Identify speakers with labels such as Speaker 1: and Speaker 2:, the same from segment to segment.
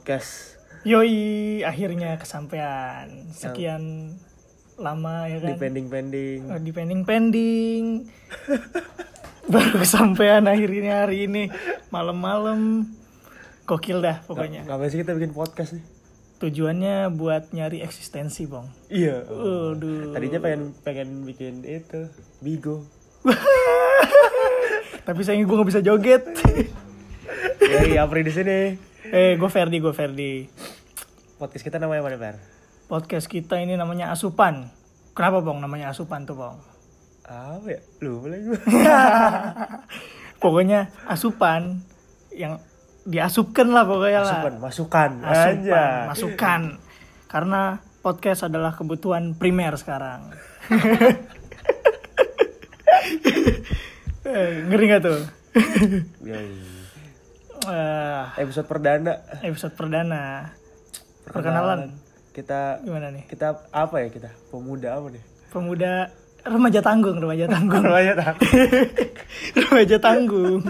Speaker 1: podcast
Speaker 2: Yoi, akhirnya kesampaian. Sekian lama ya kan.
Speaker 1: pending pending.
Speaker 2: Oh, di pending. Baru kesampaian akhirnya hari ini malam-malam. Gokil dah pokoknya.
Speaker 1: Ngapain sih kita bikin podcast nih?
Speaker 2: Tujuannya buat nyari eksistensi, Bang.
Speaker 1: Iya.
Speaker 2: Aduh.
Speaker 1: Tadinya pengen pengen bikin itu bigo.
Speaker 2: Tapi sayangnya gue gak bisa joget.
Speaker 1: Iya Apri di sini.
Speaker 2: Eh, gue Ferdi, gue Ferdi.
Speaker 1: Podcast kita namanya apa Per?
Speaker 2: Podcast kita ini namanya Asupan. Kenapa, Bang? Namanya Asupan tuh, Bang.
Speaker 1: Apa ya? Lupa lagi gue.
Speaker 2: Pokoknya asupan yang diasupkan lah pokoknya lah.
Speaker 1: Masukan, masukan.
Speaker 2: Asupan,
Speaker 1: Anjay.
Speaker 2: masukan. Karena podcast adalah kebutuhan primer sekarang. Eh, Ngeri gak tuh? Eh,
Speaker 1: Episode perdana.
Speaker 2: episode perdana. Perkenalan.
Speaker 1: Kita
Speaker 2: Gimana nih?
Speaker 1: kita apa ya kita? Pemuda apa nih?
Speaker 2: Pemuda remaja tanggung, remaja tanggung.
Speaker 1: Namanya tak.
Speaker 2: remaja tanggung.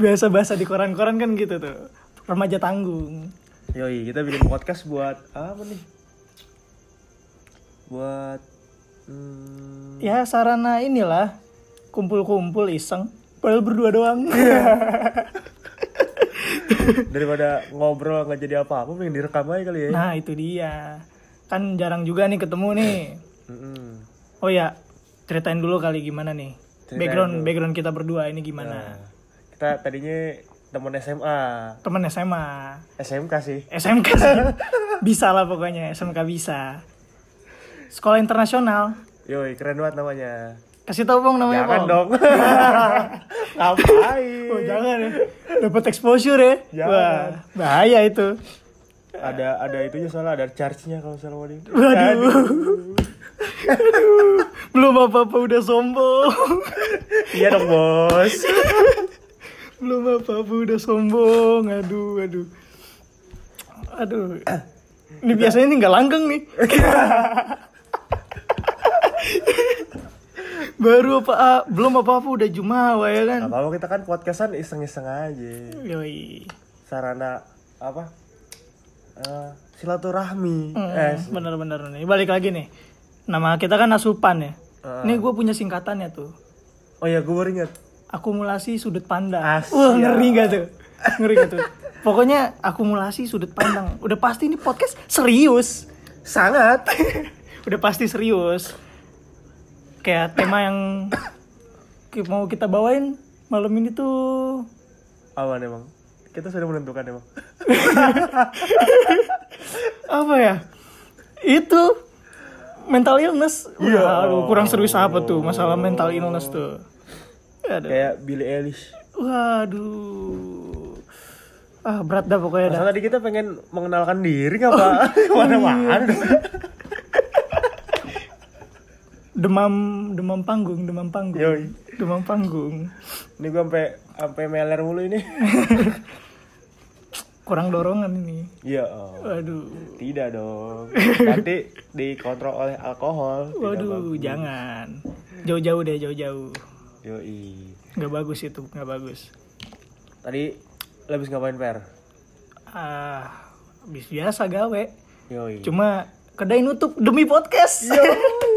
Speaker 2: Biasa bahasa di koran-koran kan gitu tuh. Remaja tanggung.
Speaker 1: Yoi, kita bikin podcast buat apa nih? Buat hmm,
Speaker 2: Ya sarana inilah kumpul-kumpul iseng. Padahal berdua doang.
Speaker 1: daripada ngobrol nggak jadi apa-apa, mending direkam aja kali ya.
Speaker 2: nah itu dia. Kan jarang juga nih ketemu nih. Oh ya, ceritain dulu kali gimana nih.
Speaker 1: Ceritain
Speaker 2: background
Speaker 1: dulu.
Speaker 2: background kita berdua ini
Speaker 1: Nah,
Speaker 2: gimana?
Speaker 1: kita tadinya temen SMA,
Speaker 2: Temen SMA,
Speaker 1: SMK sih.
Speaker 2: SMK sih. bisa lah pokoknya, SMK bisa. Sekolah internasional.
Speaker 1: Yoi, keren banget namanya.
Speaker 2: Kasih tau bang namanya
Speaker 1: Jangan
Speaker 2: Bang.
Speaker 1: dong. Ngapain?
Speaker 2: Oh jangan ya. Dapat exposure ya.
Speaker 1: Jangan.
Speaker 2: Wah, bahaya itu.
Speaker 1: Ada ada itunya soalnya ada charge-nya kalau di.
Speaker 2: Waduh. Aduh. Belum apa-apa udah sombong.
Speaker 1: Iya dong, Bos.
Speaker 2: Belum apa-apa udah sombong. Aduh, aduh. Aduh. Ini biasanya ini nggak langgeng nih. Baru apa ah, belum apa-apa udah jumawa ya kan.
Speaker 1: Gak apa-apa kita kan podcastan iseng-iseng aja.
Speaker 2: Yoi.
Speaker 1: Sarana apa? Eh, silaturahmi.
Speaker 2: Hmm,
Speaker 1: Eh,
Speaker 2: bener-bener nih. Balik lagi nih. Nama kita kan Asupan ya.
Speaker 1: Heeh.
Speaker 2: Ini gue punya singkatannya tuh.
Speaker 1: oh ya, gue baru inget.
Speaker 2: Akumulasi sudut pandang.
Speaker 1: Asyik.
Speaker 2: Wah, ngeri gak tuh? Ngeri gak tuh? Pokoknya akumulasi sudut pandang. Udah pasti ini podcast serius.
Speaker 1: Sangat.
Speaker 2: Udah pasti serius. Kayak tema yang mau kita bawain malam ini tuh
Speaker 1: Aman emang. Kita sudah menentukan emang.
Speaker 2: apa ya? Itu mental illness.
Speaker 1: Iya.
Speaker 2: Wah, aduh, kurang serius apa tuh masalah mental illness tuh. Aduh.
Speaker 1: Kayak Billie Eilish.
Speaker 2: Waduh. Ah, berat dah pokoknya dah.
Speaker 1: Masa tadi kita pengen mengenalkan diri nggak pak? Mana-mana.
Speaker 2: Demam demam panggung, demam panggung.
Speaker 1: Yoi.
Speaker 2: Demam panggung.
Speaker 1: Ini gue sampai sampai meler mulu ini.
Speaker 2: Kurang dorongan ini.
Speaker 1: Iya. oh.
Speaker 2: Waduh.
Speaker 1: Tidak dong. Nanti dikontrol oleh alkohol.
Speaker 2: Waduh, jangan. Jauh-jauh deh, jauh-jauh.
Speaker 1: Yoi.
Speaker 2: Nggak bagus itu, nggak bagus.
Speaker 1: Tadi habis ngapain per?
Speaker 2: Ah, bis biasa gawe.
Speaker 1: Yoi.
Speaker 2: Cuma kedai nutup demi podcast.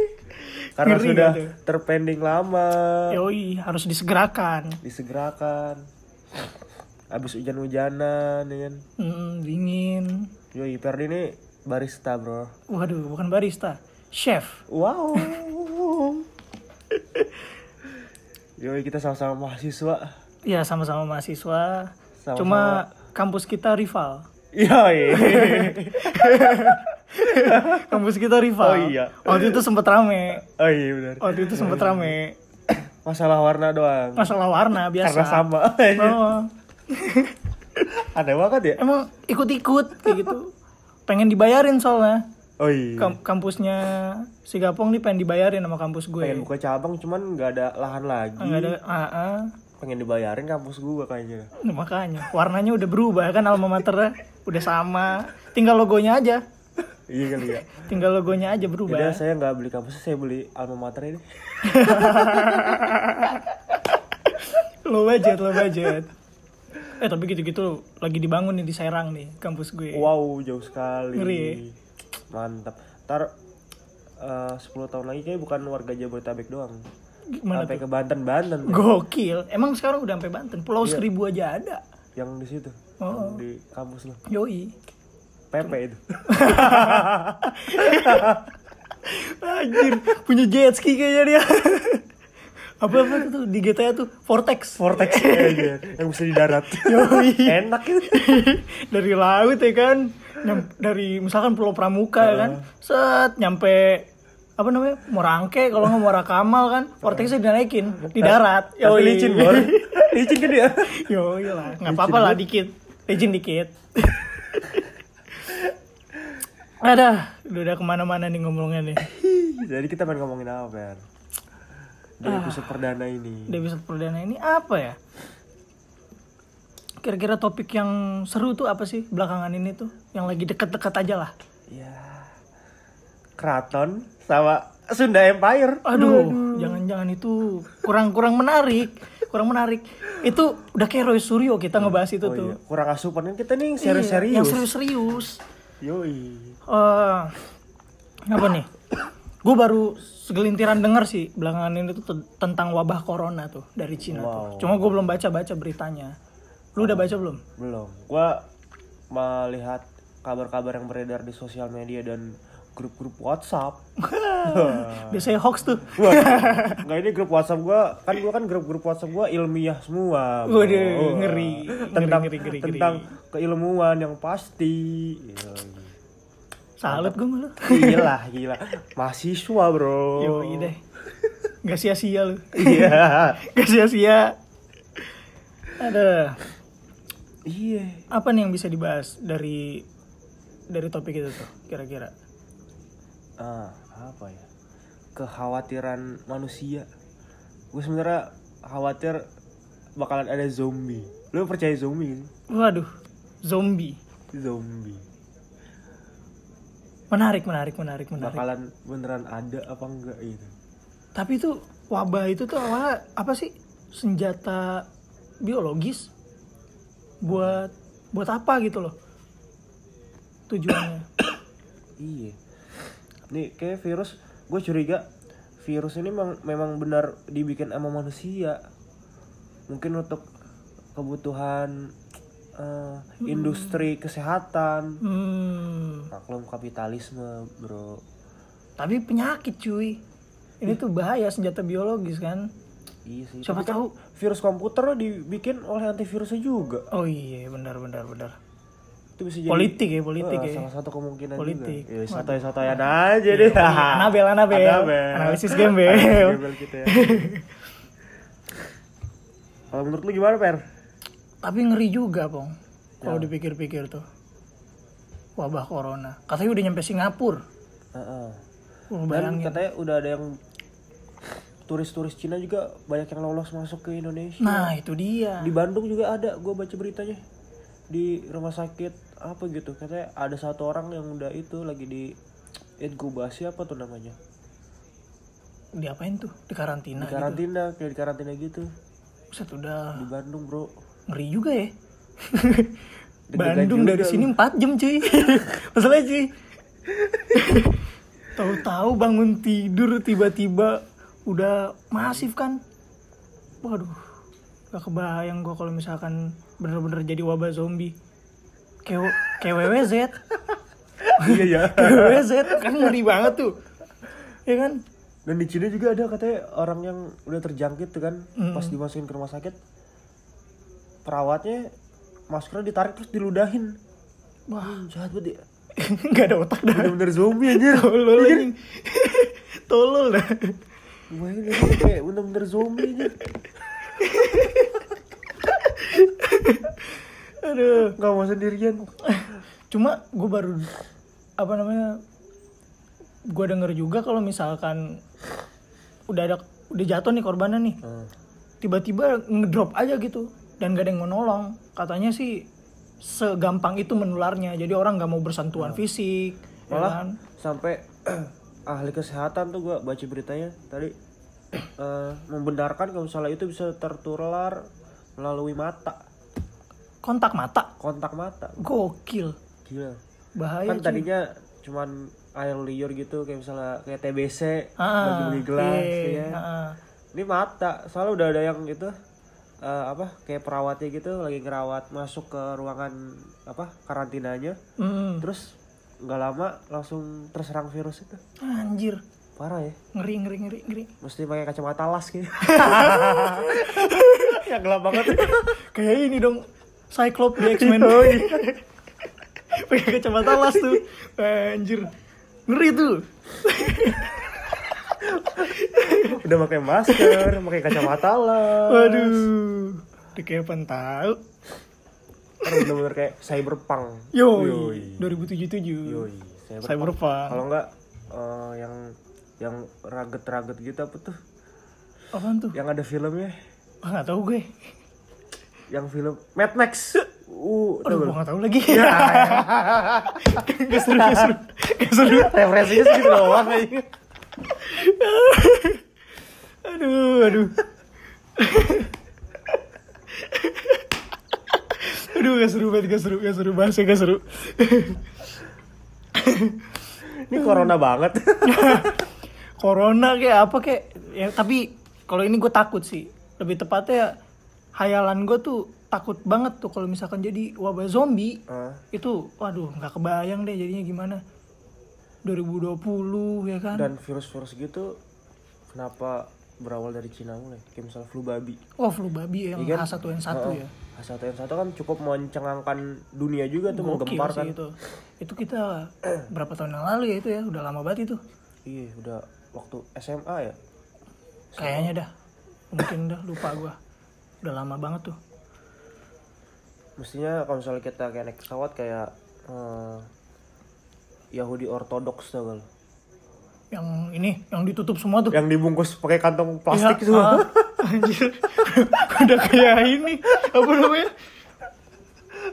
Speaker 1: Karena
Speaker 2: ngeri
Speaker 1: sudah
Speaker 2: gak tuh?
Speaker 1: terpending lama.
Speaker 2: Yoi, harus disegerakan.
Speaker 1: Disegerakan. Habis hujan-hujanan, ya kan?
Speaker 2: Dingin.
Speaker 1: Yoi, Perdi ini barista bro.
Speaker 2: Waduh, bukan barista, chef.
Speaker 1: Wow. Yoi, kita sama-sama mahasiswa.
Speaker 2: Ya sama-sama mahasiswa.
Speaker 1: Sama-sama.
Speaker 2: Cuma kampus kita rival.
Speaker 1: Yoi.
Speaker 2: Kampus kita rival.
Speaker 1: Oh iya.
Speaker 2: Waktu itu sempet rame.
Speaker 1: Oh iya benar.
Speaker 2: Waktu itu sempet rame.
Speaker 1: Masalah warna doang.
Speaker 2: Masalah warna biasa.
Speaker 1: Karena sama.
Speaker 2: Oh,
Speaker 1: Aneh banget ya?
Speaker 2: emang ikut-ikut kayak gitu. Pengen dibayarin soalnya.
Speaker 1: Oh iya.
Speaker 2: Kam- kampusnya si Gapong nih pengen dibayarin sama kampus gue.
Speaker 1: Pengen buka cabang cuman nggak ada lahan lagi.
Speaker 2: Nggak ada ah, ah.
Speaker 1: Pengen dibayarin kampus gua kayaknya.
Speaker 2: Nah, makanya warnanya udah berubah kan alma maternya udah sama. Tinggal logonya aja.
Speaker 1: Iya kali ya.
Speaker 2: Tinggal logonya aja berubah.
Speaker 1: Udah saya nggak beli kampus, saya beli alma mater ini.
Speaker 2: Low budget, low budget. Eh tapi gitu-gitu lagi dibangun nih di Serang nih kampus gue.
Speaker 1: Wow, jauh sekali.
Speaker 2: Ngeri ya?
Speaker 1: Mantap. Ntar eh, 10 tahun lagi kayak bukan warga Jabodetabek doang.
Speaker 2: Gimana
Speaker 1: Sampai
Speaker 2: tuh?
Speaker 1: ke Banten-Banten. tuh.
Speaker 2: Gokil. Emang sekarang udah sampai Banten. Pulau
Speaker 1: Iya.
Speaker 2: Seribu aja ada.
Speaker 1: Yang di situ.
Speaker 2: Oh.
Speaker 1: Yang di kampus lo.
Speaker 2: Yoi.
Speaker 1: PP itu.
Speaker 2: Anjir, punya jet ski kayaknya dia. apa apa tuh di GTA tuh Vortex.
Speaker 1: Vortex aja yang bisa di darat.
Speaker 2: Yoi.
Speaker 1: Enak itu.
Speaker 2: dari laut ya kan. Nyam- dari misalkan Pulau Pramuka ya kan. Set nyampe apa namanya? Morangke kalau nggak Muara Kamal kan. Vortexnya dinaikin di darat.
Speaker 1: Tapi licin, Bor. licin kan dia.
Speaker 2: Yoi lah, nggak apa-apa lah dikit, licin dikit. Ada, udah, ke mana-mana nih ngomongnya nih.
Speaker 1: Jadi kita pengen ngomongin apa, Per? Di episode perdana ini.
Speaker 2: Di episode perdana ini apa ya? Kira-kira topik yang seru tuh apa sih belakangan ini tuh? Yang lagi deket-deket aja lah.
Speaker 1: Ya. Keraton sama Sunda Empire.
Speaker 2: Aduh, jangan-jangan itu kurang-kurang menarik. Kurang menarik. Itu udah kayak Roy Suryo kita ngebahas itu
Speaker 1: Oh
Speaker 2: tuh.
Speaker 1: iya, kurang asupan kan kita nih
Speaker 2: Iya,
Speaker 1: serius-serius.
Speaker 2: yang serius-serius.
Speaker 1: Yoi.
Speaker 2: eh apa nih? Gue baru segelintiran denger sih belakangan ini tuh te- tentang wabah corona tuh dari Cina
Speaker 1: Wow.
Speaker 2: tuh. Cuma gue belum baca-baca beritanya. Lu udah baca belum?
Speaker 1: Belum. Gua melihat kabar-kabar yang beredar di sosial media dan grup-grup WhatsApp.
Speaker 2: Biasanya hoax tuh.
Speaker 1: Wah, nggak ini grup WhatsApp gua kan gua kan grup-grup WhatsApp gua ilmiah semua. bro.
Speaker 2: Waduh, ngeri.
Speaker 1: Tentang
Speaker 2: Ngeri, ngeri, ngeri,
Speaker 1: tentang keilmuan yang pasti.
Speaker 2: Salut gue malu.
Speaker 1: Gila, gila. Mahasiswa, Bro.
Speaker 2: Yo, deh. Gak sia-sia lu.
Speaker 1: Iya.
Speaker 2: Gak sia-sia. Ada
Speaker 1: Iya.
Speaker 2: apa nih yang bisa dibahas dari dari topik itu tuh kira-kira?
Speaker 1: Ah, apa ya? Kekhawatiran manusia. Gue sebenarnya khawatir bakalan ada zombie. Lu percaya zombie? gak
Speaker 2: Waduh, zombie.
Speaker 1: Zombie.
Speaker 2: Menarik, menarik, menarik, menarik.
Speaker 1: Bakalan beneran ada apa enggak gitu.
Speaker 2: Tapi itu wabah itu tuh awalnya apa sih? Senjata biologis buat buat apa gitu loh tujuannya?
Speaker 1: Iya. Nih kayak virus, gue curiga virus ini memang, memang benar dibikin sama manusia. Mungkin untuk kebutuhan eh, industri kesehatan,
Speaker 2: Hmm,
Speaker 1: maklum kapitalisme, bro.
Speaker 2: tapi penyakit cuy. Ini tuh bahaya senjata biologis kan?
Speaker 1: Iya sih.
Speaker 2: Siapa
Speaker 1: kan
Speaker 2: tahu?
Speaker 1: virus komputer dibikin oleh antivirusnya juga.
Speaker 2: Oh iya, benar, benar, benar.
Speaker 1: Itu bisa jadi
Speaker 2: Politik ya, politik
Speaker 1: Eh,
Speaker 2: ya.
Speaker 1: salah satu kemungkinan
Speaker 2: Politik.
Speaker 1: juga. Ya, sotoy-sotoyan aja deh.
Speaker 2: Anabel, Anabel.
Speaker 1: Anabel.
Speaker 2: Analisis.
Speaker 1: Analisis gembel kita ya. Kalau menurut lu gimana, Per?
Speaker 2: Tapi ngeri juga, Pong.
Speaker 1: Ya.
Speaker 2: Kalau dipikir-pikir tuh. Wabah corona. Katanya udah nyampe Singapura.
Speaker 1: Dan katanya udah ada yang turis-turis Cina juga banyak yang lolos masuk ke Indonesia.
Speaker 2: Nah, itu dia.
Speaker 1: Di Bandung juga ada, gue baca beritanya. Di rumah sakit apa gitu, katanya ada satu orang yang udah itu lagi di inkubasi apa tuh namanya?
Speaker 2: Diapain tuh? Di karantina.
Speaker 1: Di karantina, kayak di karantina gitu.
Speaker 2: Buset, udah
Speaker 1: Di Bandung, Bro.
Speaker 2: ngeri juga ya. Bandung
Speaker 1: juga
Speaker 2: dari sini 4 jam cuy. Masalahnya cuy. Tahu-tahu bangun tidur tiba-tiba udah masif kan. Waduh. Gak kebayang gua kalau misalkan bener-bener jadi wabah zombie. Kayak kayak WWZ.
Speaker 1: iya ya.
Speaker 2: Kayak WWZ kan ngeri banget tuh. Ya kan?
Speaker 1: Dan di Cina juga ada katanya orang yang udah terjangkit tuh kan,
Speaker 2: Mm.
Speaker 1: pas dimasukin ke rumah sakit, perawatnya maskernya ditarik terus diludahin.
Speaker 2: Wah,
Speaker 1: Jahat banget ya.
Speaker 2: nggak ada otak dah.
Speaker 1: Bener-bener zombie anjir.
Speaker 2: Tolol anjing. Tolol dah.
Speaker 1: Bayangin gak sih, kayak bener-bener zombie anjir.
Speaker 2: Aduh.
Speaker 1: Gak mau sendirian.
Speaker 2: Cuma gue baru apa namanya? Gue denger juga kalau misalkan udah ada udah jatuh nih korbannya nih,
Speaker 1: Hmm.
Speaker 2: tiba-tiba ngedrop aja gitu dan gak ada yang menolong. Katanya sih segampang itu menularnya. Jadi orang nggak mau bersentuhan fisik, ya
Speaker 1: Malah
Speaker 2: kan?
Speaker 1: sampai ahli kesehatan tuh gua baca beritanya tadi eh, membenarkan kalau misalnya itu bisa tertular melalui mata.
Speaker 2: Kontak mata.
Speaker 1: Kontak mata.
Speaker 2: Gokil.
Speaker 1: Gila.
Speaker 2: Bahaya
Speaker 1: kan tadinya cuman air liur gitu kayak misalnya kayak TBC
Speaker 2: Ah,
Speaker 1: bagi-bagi gelas
Speaker 2: iya,
Speaker 1: ya.
Speaker 2: ah.
Speaker 1: ini mata soalnya udah ada yang gitu eh, apa kayak perawatnya gitu lagi ngerawat masuk ke ruangan apa karantinanya.
Speaker 2: Mm.
Speaker 1: terus nggak lama langsung terserang virus itu.
Speaker 2: Anjir.
Speaker 1: Parah ya.
Speaker 2: Ngeri ngeri ngeri ngeri.
Speaker 1: Mesti pakai kacamata las gitu. Yang gelap banget.
Speaker 2: Kayak ini dong Cyclops di X-Men.
Speaker 1: Oh, iya.
Speaker 2: pakai kacamata las tuh. Anjir. Ngeri tuh.
Speaker 1: Udah pakai masker pakai kacamata las.
Speaker 2: Waduh. Apaan tahu
Speaker 1: Kan bener-bener kayak cyberpunk.
Speaker 2: Yoi. 2077
Speaker 1: Yoi, cyberpunk.
Speaker 2: Cyberpunk.
Speaker 1: Kalau enggak eh, yang yang raget-raget gitu apa tuh?
Speaker 2: Apaan tuh?
Speaker 1: Yang ada filmnya?
Speaker 2: Ah nggak tahu gue
Speaker 1: yang film Mad Max. Uh
Speaker 2: aduh
Speaker 1: tau
Speaker 2: gue
Speaker 1: gak?
Speaker 2: tahu lagi. Gak seru gak seru. Gak seru.
Speaker 1: Referensinya segitu doang aja
Speaker 2: aduh aduh. Aduh gak seru banget gak seru gak seru. Bahasnya gak seru.
Speaker 1: Ini corona banget.
Speaker 2: Corona kayak apa kayak? Ya tapi kalau ini gue takut sih. Lebih tepatnya hayalan gue tuh takut banget tuh kalau misalkan jadi wabah zombie.
Speaker 1: Ah,
Speaker 2: itu waduh nggak kebayang deh jadinya gimana. 2020 ya kan?
Speaker 1: Dan virus-virus gitu kenapa berawal dari Cina mulai? Kayak misal flu babi.
Speaker 2: Oh flu babi yang
Speaker 1: Iya kan?
Speaker 2: H1N1
Speaker 1: Heeh.
Speaker 2: ya?
Speaker 1: H1N1 kan cukup mencengangkan dunia juga tuh
Speaker 2: Gokil
Speaker 1: menggemparkan.
Speaker 2: sih itu. Itu kita berapa tahun yang lalu ya itu ya udah lama banget itu.
Speaker 1: Iya udah waktu SMA ya?
Speaker 2: Kayaknya dah. Mungkin dah lupa gua udah lama banget tuh.
Speaker 1: Mestinya kalau misalnya kita kayak naik pesawat kayak eh, Yahudi ortodoks gak lo?
Speaker 2: yang ini yang ditutup semua tuh.
Speaker 1: Yang dibungkus pakai kantong plastik
Speaker 2: Ya, ah, anjir. Udah kayak ini apa namanya?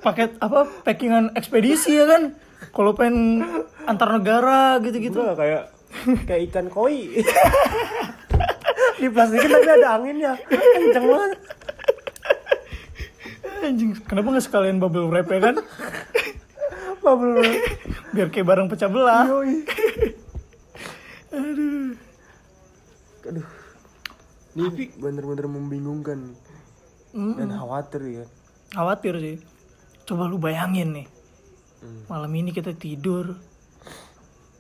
Speaker 2: Paket apa packingan ekspedisi ya kan? Kalau pengen antar negara gitu-gitu.
Speaker 1: Udah kayak kayak ikan koi. Diplastikin tapi ada anginnya. Kenceng banget
Speaker 2: anjing. Kenapa nggak sekalian bubble wrap ya kan?
Speaker 1: Bubble wrap.
Speaker 2: biar kayak barang pecah belah.
Speaker 1: Yoi.
Speaker 2: aduh.
Speaker 1: Aduh. Ini bener-bener membingungkan
Speaker 2: Mm,
Speaker 1: dan khawatir ya.
Speaker 2: Khawatir sih. Coba lu bayangin nih.
Speaker 1: Hmm.
Speaker 2: malam ini kita tidur.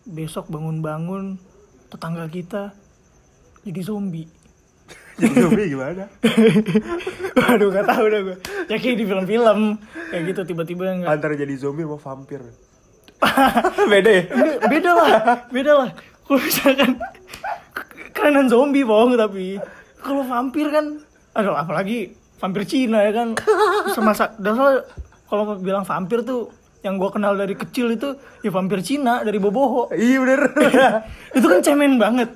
Speaker 2: Besok bangun-bangun tetangga kita jadi zombie
Speaker 1: jadi zombie gimana?
Speaker 2: Waduh gak tahu dah gue Ya kayak di film-film. Kayak gitu tiba-tiba nggak.
Speaker 1: Antara jadi zombie sama vampir. Beda ya?
Speaker 2: Be- Beda lah. Beda lah. Kalau misalkan Kerenan zombie bohong tapi Kalau vampir kan Aduh apalagi Vampir Cina ya kan. Semasa Dasar Kalau bilang vampir tuh Yang gue kenal dari kecil itu Ya vampir Cina Dari Boboho.
Speaker 1: Iya bener.
Speaker 2: Itu kan cemen banget.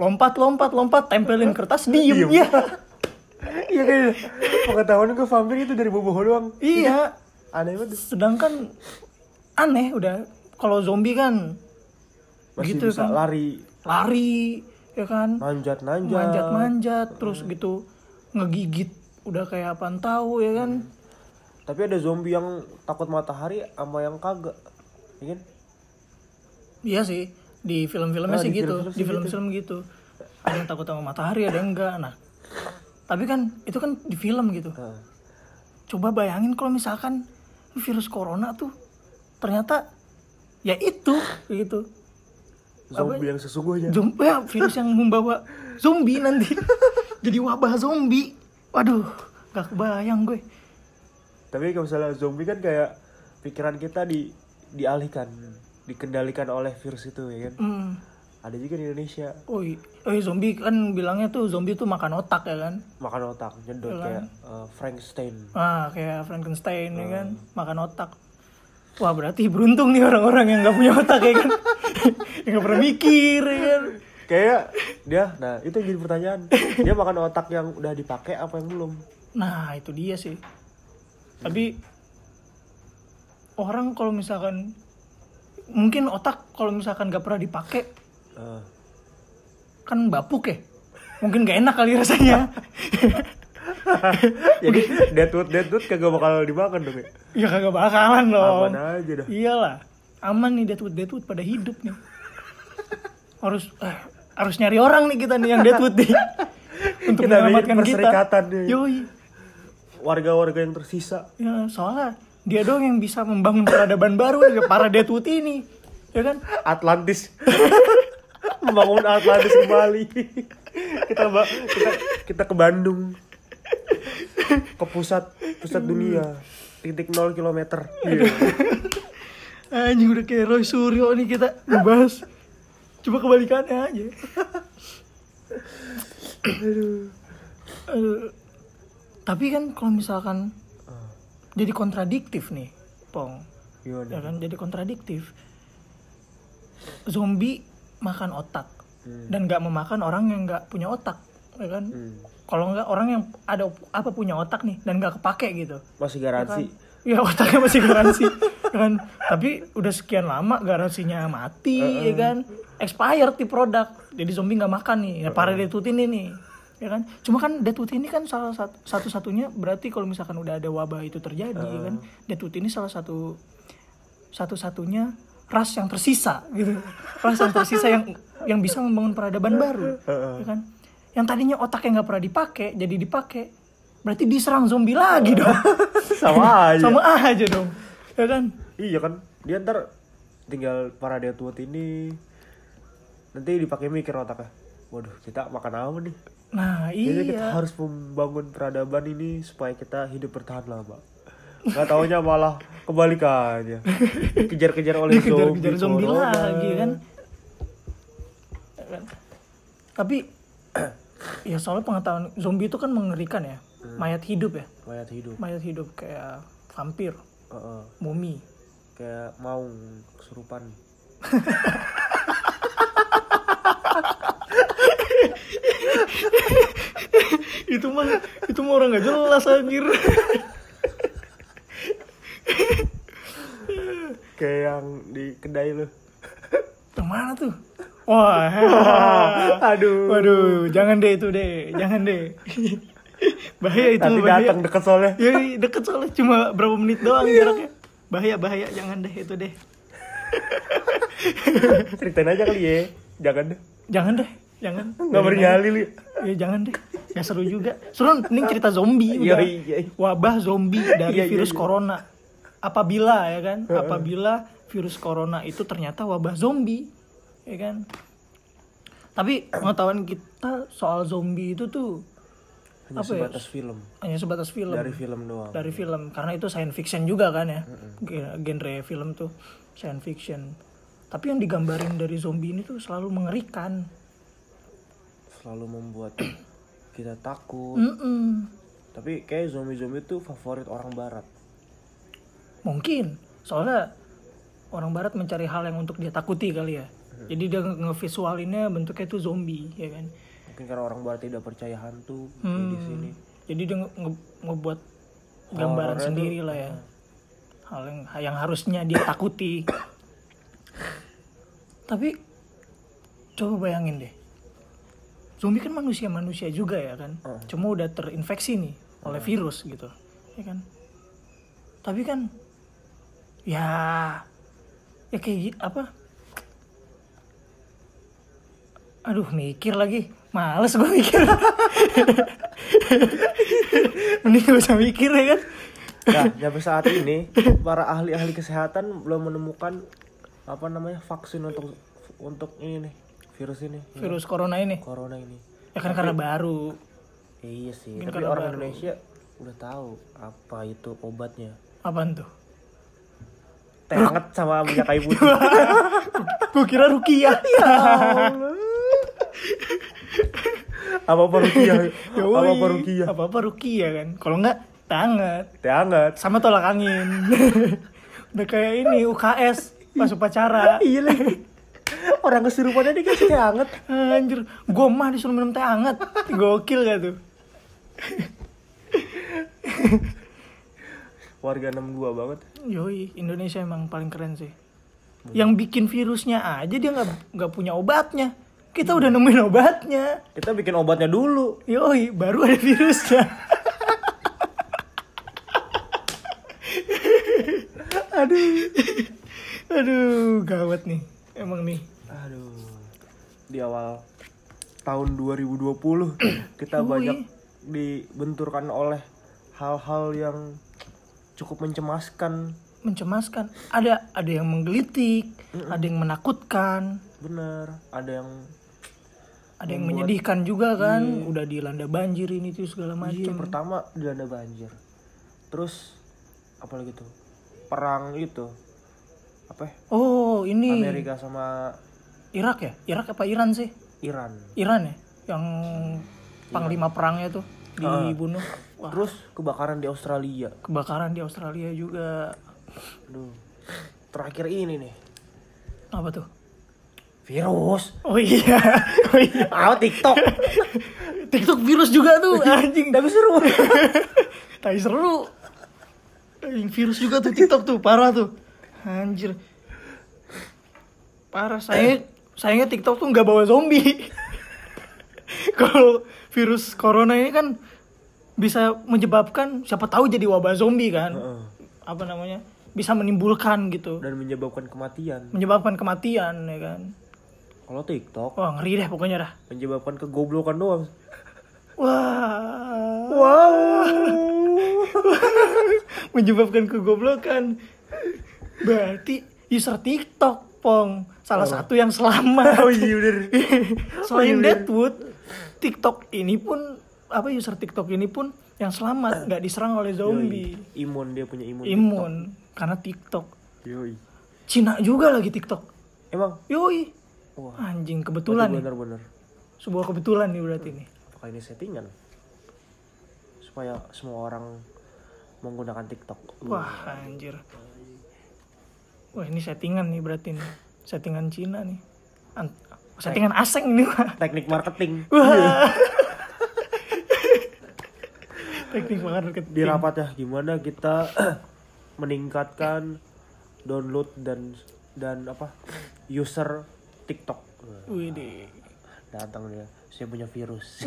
Speaker 2: Lompat lompat lompat Tempelin kertas Diem. Iya.
Speaker 1: Iya kayak pengetahuan gue vampir itu dari boboho doang.
Speaker 2: Iya.
Speaker 1: Aneh banget.
Speaker 2: Sedangkan aneh udah kalau zombie kan
Speaker 1: masih
Speaker 2: Gitu
Speaker 1: bisa
Speaker 2: kan.
Speaker 1: lari.
Speaker 2: Lari ya kan?
Speaker 1: Manjat nanjat
Speaker 2: manjat manjat terus gitu ngegigit. Udah kayak apaan tahu ya kan
Speaker 1: tapi ada zombie yang takut matahari sama yang kagak ya kan?
Speaker 2: Iya sih di film-filmnya
Speaker 1: Ah,
Speaker 2: sih
Speaker 1: di
Speaker 2: gitu
Speaker 1: film-film
Speaker 2: di
Speaker 1: sih
Speaker 2: film-film gitu. Ada yang takut sama matahari ada yang enggak. Nah tapi kan itu kan di film gitu.
Speaker 1: Nah,
Speaker 2: coba bayangin kalau misalkan virus corona tuh ternyata ya itu gitu.
Speaker 1: Zombie yang sesungguhnya.
Speaker 2: Zombie, ya, virus yang membawa zombie nanti. Jadi wabah zombie. Waduh, gak kebayang gue.
Speaker 1: Tapi kalau misalnya zombie kan kayak pikiran kita di dialihkan dikendalikan oleh virus itu ya kan
Speaker 2: Hmm.
Speaker 1: ada juga di Indonesia
Speaker 2: Oh, oh iya, zombie kan bilangnya tuh zombie tuh makan otak ya kan.
Speaker 1: makan otak nyedot
Speaker 2: Iya.
Speaker 1: kayak eh, Frankenstein
Speaker 2: Ah, kayak Frankenstein ya kan, makan otak. Wah, berarti beruntung nih orang-orang yang gak punya otak ya kan. yang gak pernah mikir ya kan.
Speaker 1: kayak dia nah itu yang jadi pertanyaan dia makan otak yang udah dipakai apa yang belum
Speaker 2: Nah, itu dia sih. Tapi orang kalau misalkan mungkin otak kalau misalkan gak pernah dipakai
Speaker 1: Eh,
Speaker 2: kan bapuk ya mungkin gak enak kali rasanya
Speaker 1: Jadi Deadwood Deadwood kagak bakal dimakan dong ya.
Speaker 2: Ya kagak bakalan dong.
Speaker 1: Aman aja dah.
Speaker 2: Iyalah, aman nih Deadwood Deadwood pada hidup nih. Harus eh, harus nyari orang nih kita nih yang Deadwood nih. Untuk
Speaker 1: Kita
Speaker 2: menyelamatkan kita. Yoi.
Speaker 1: Warga-warga yang tersisa.
Speaker 2: Ya, soalnya dia doang yang bisa membangun peradaban baru ya para Deadwood ini. Ya kan?
Speaker 1: Atlantis. Membangun Atlantis kembali. kita kita kita ke Bandung. Ke pusat pusat dunia. Titik 0 kilometer. Iya.
Speaker 2: Anjing udah kayak Roy Suryo nih kita ngebahas. Coba kebalikannya aja. Aduh. Tapi kan kalau misalkan jadi kontradiktif nih, Pong.
Speaker 1: Gimana?
Speaker 2: Ya kan jadi kontradiktif. Zombie makan otak dan nggak memakan orang yang nggak punya otak, ya kan?
Speaker 1: Hmm.
Speaker 2: Kalau nggak orang yang ada apa punya otak nih dan nggak kepake gitu.
Speaker 1: Masih garansi.
Speaker 2: Ya otaknya masih garansi ya kan. Tapi udah sekian lama garansinya mati ya kan. Expired di produk. Jadi zombie nggak makan nih. Ya para Deadwood ini nih. Ya kan. Cuma kan Deadwood ini kan salah satu satu-satunya berarti kalau misalkan udah ada wabah itu terjadi ya kan. Deadwood ini salah satu satu-satunya ras yang tersisa gitu. Ras yang tersisa yang yang bisa membangun peradaban baru. Ya kan. Yang tadinya otaknya nggak pernah dipakai jadi dipakai. Berarti diserang zombie lagi dong.
Speaker 1: Sama aja.
Speaker 2: sama aja dong ya kan
Speaker 1: Iya kan, dia ntar tinggal para Deadwood ini nanti dipakai mikir otaknya. Waduh, kita makan apa nih?
Speaker 2: Nah
Speaker 1: Jadi kita
Speaker 2: iya
Speaker 1: harus membangun peradaban ini supaya kita hidup bertahan lama. Gak taunya malah kebalikannya. Dikejar-kejar oleh
Speaker 2: dikejar-kejar zombie
Speaker 1: zombie, corona.
Speaker 2: lagi kan Ya kan? tapi ya soalnya pengetahuan zombie itu kan mengerikan ya mayat hidup ya
Speaker 1: Mayat hidup.
Speaker 2: mayat hidup kayak vampir
Speaker 1: Heeh.
Speaker 2: mumi
Speaker 1: Kayak mau kesurupan.
Speaker 2: itu mah itu mah orang nggak jelas anjir
Speaker 1: Kayak yang di kedai lu.
Speaker 2: yang mana tuh wah
Speaker 1: Aduh.
Speaker 2: waduh jangan deh itu deh jangan deh bahaya itu
Speaker 1: Nanti
Speaker 2: bahaya
Speaker 1: datang deket soalnya.
Speaker 2: ya deket soalnya cuma berapa menit doang jaraknya bahaya bahaya jangan deh itu deh
Speaker 1: Ceritain aja kali ya. Jangan deh.
Speaker 2: jangan deh jangan.
Speaker 1: Nggak bernyali li.
Speaker 2: ya jangan deh. Ya seru juga. Seru mending cerita zombie
Speaker 1: Iya,
Speaker 2: udah.
Speaker 1: iya.
Speaker 2: wabah zombie dari
Speaker 1: Iya, iya,
Speaker 2: virus
Speaker 1: iya.
Speaker 2: corona. Apabila ya kan? Apabila virus corona itu ternyata wabah zombie ya kan? Tapi pengetahuan kita soal zombie itu tuh
Speaker 1: Hanya
Speaker 2: Apa ya?
Speaker 1: sebatas film.
Speaker 2: hanya sebatas film.
Speaker 1: Dari film doang.
Speaker 2: dari film. Karena itu science fiction juga kan ya? Gen- genre film tuh science fiction. Tapi yang digambarin dari zombie ini tuh selalu mengerikan
Speaker 1: Selalu membuat kita takut.
Speaker 2: Mm-mm.
Speaker 1: Tapi kayak zombie-zombie itu favorit orang barat.
Speaker 2: mungkin soalnya orang barat mencari hal yang untuk dia takuti kali ya jadi dia nge- ngevisualinnya bentuknya itu zombie ya kan
Speaker 1: Mungkin karena orang barat tidak percaya hantu kayak di
Speaker 2: Hmm.
Speaker 1: sini.
Speaker 2: jadi dia nge- nge- ngebuat gambaran sendiri lah ya hal yang yang harusnya dia takuti tapi coba bayangin deh zombie kan manusia manusia juga ya kan?
Speaker 1: Hmm.
Speaker 2: cuma udah terinfeksi nih oleh virus gitu ya kan? Tapi kan ya ya kayak gitu apa? Aduh mikir lagi. Males gue mikir. Mending gak usah mikir ya kan?
Speaker 1: Nah, sampai saat ini para ahli-ahli kesehatan belum menemukan apa namanya vaksin untuk untuk ini nih virus ini
Speaker 2: virus corona ini
Speaker 1: corona ini.
Speaker 2: ya kan karena baru
Speaker 1: Iya sih,
Speaker 2: Mungkin
Speaker 1: tapi orang
Speaker 2: baru.
Speaker 1: Indonesia udah tahu apa itu obatnya.
Speaker 2: apaan tuh
Speaker 1: Teh hangat sama minyak kayu putih.
Speaker 2: gue kira rukiah
Speaker 1: apa apa rukiah? Apa apa rukiah?
Speaker 2: apa apa rukiah kan kalau enggak tangan
Speaker 1: Teh hangat.
Speaker 2: sama tolak angin udah kayak ini UKS pas upacara
Speaker 1: Iya lagi orang kesurupan aja dikasih teh anget
Speaker 2: anjir gue mah disuruh minum teh anget gokil gak tuh?
Speaker 1: Warga 62 banget.
Speaker 2: Yoi Indonesia emang paling keren sih. Hmm. yang bikin virusnya aja dia nggak nggak punya obatnya. Kita udah nemuin obatnya.
Speaker 1: Kita bikin obatnya dulu.
Speaker 2: Yoi baru ada virusnya. Aduh. Aduh gawat nih. Emang nih.
Speaker 1: Aduh. Di awal tahun 2020 kita
Speaker 2: Wih.
Speaker 1: banyak dibenturkan oleh hal-hal yang cukup mencemaskan.
Speaker 2: mencemaskan ada ada yang menggelitik ada yang menakutkan
Speaker 1: Bener, ada yang
Speaker 2: ada yang menyedihkan juga kan
Speaker 1: Iya.
Speaker 2: udah dilanda banjir ini tuh segala
Speaker 1: iya,
Speaker 2: macam
Speaker 1: pertama dilanda banjir. Terus apa lagi tuh? Perang itu. Apa? ya?
Speaker 2: oh ini
Speaker 1: Amerika sama
Speaker 2: Irak ya Irak apa Iran sih
Speaker 1: Iran.
Speaker 2: Iran ya yang panglima perangnya tuh dibunuh wah
Speaker 1: Terus kebakaran di Australia.
Speaker 2: kebakaran di Australia juga
Speaker 1: Aduh. Terakhir ini nih.
Speaker 2: apa tuh
Speaker 1: Virus.
Speaker 2: oh iya oh iya
Speaker 1: Ah, TikTok.
Speaker 2: TikTok virus juga tuh anjing
Speaker 1: Tapi seru.
Speaker 2: tapi seru Anjing, virus juga tuh TikTok tuh parah tuh anjir parah saya sayangnya TikTok tuh nggak bawa zombie. Kalau virus corona ini kan bisa menyebabkan siapa tahu jadi wabah zombie kan.
Speaker 1: Heeh.
Speaker 2: apa namanya? Bisa menimbulkan gitu.
Speaker 1: Dan menyebabkan kematian.
Speaker 2: menyebabkan kematian ya kan.
Speaker 1: Kalau TikTok
Speaker 2: wah ngeri deh pokoknya dah.
Speaker 1: menyebabkan kegoblokan doang.
Speaker 2: wah.
Speaker 1: Wow.
Speaker 2: menyebabkan kegoblokan. Berarti user TikTok pong salah satu yang selamat
Speaker 1: Oh iya bener.
Speaker 2: selain Deadwood TikTok ini pun apa user TikTok ini pun yang selamat nggak diserang oleh zombie
Speaker 1: Yoi. Imun dia punya imun.
Speaker 2: imun karena TikTok
Speaker 1: Yoi.
Speaker 2: Cina juga lagi TikTok
Speaker 1: Emang?
Speaker 2: yoi
Speaker 1: Wah.
Speaker 2: anjing kebetulan nih
Speaker 1: Bener-bener.
Speaker 2: sebuah kebetulan nih berarti nih
Speaker 1: Apakah ini settingan? Supaya semua orang menggunakan TikTok.
Speaker 2: wah anjir wah ini settingan nih berarti nih settingan Cina nih An- settingan asing nih Wah.
Speaker 1: Teknik marketing.
Speaker 2: Wah. teknik marketing
Speaker 1: Di rapat ya gimana kita meningkatkan download dan dan apa user TikTok.
Speaker 2: Wih deh.
Speaker 1: Datang dia, saya punya virus.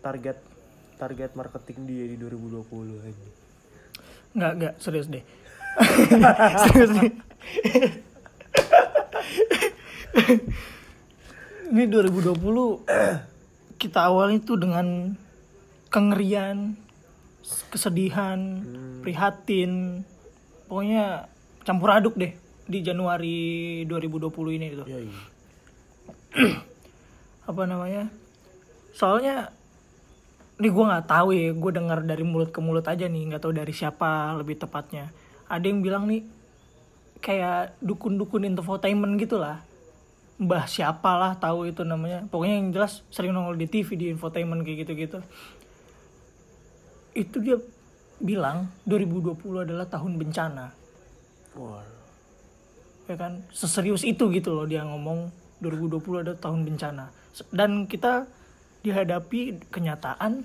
Speaker 1: Target target marketing dia di 2020 aja.
Speaker 2: Nggak, nggak, serius deh. serius deh. Ini 2020 kita awalnya tuh dengan kengerian, kesedihan, prihatin, pokoknya campur aduk deh di Januari 2020 ini tuh.
Speaker 1: Ya, iya.
Speaker 2: apa namanya soalnya ini gue nggak tahu ya gue dengar dari mulut ke mulut aja nih nggak tahu dari siapa lebih tepatnya. Ada yang bilang nih kayak dukun-dukun infotainment gitu lah mbah siapa lah tahu itu namanya. Pokoknya yang jelas sering nongol di TV di infotainment kayak gitu-gitu. Itu dia bilang 2020 adalah tahun bencana.
Speaker 1: Wah.
Speaker 2: ya kan? Seserius itu gitu loh dia ngomong 2020 ada tahun bencana. Dan kita dihadapi kenyataan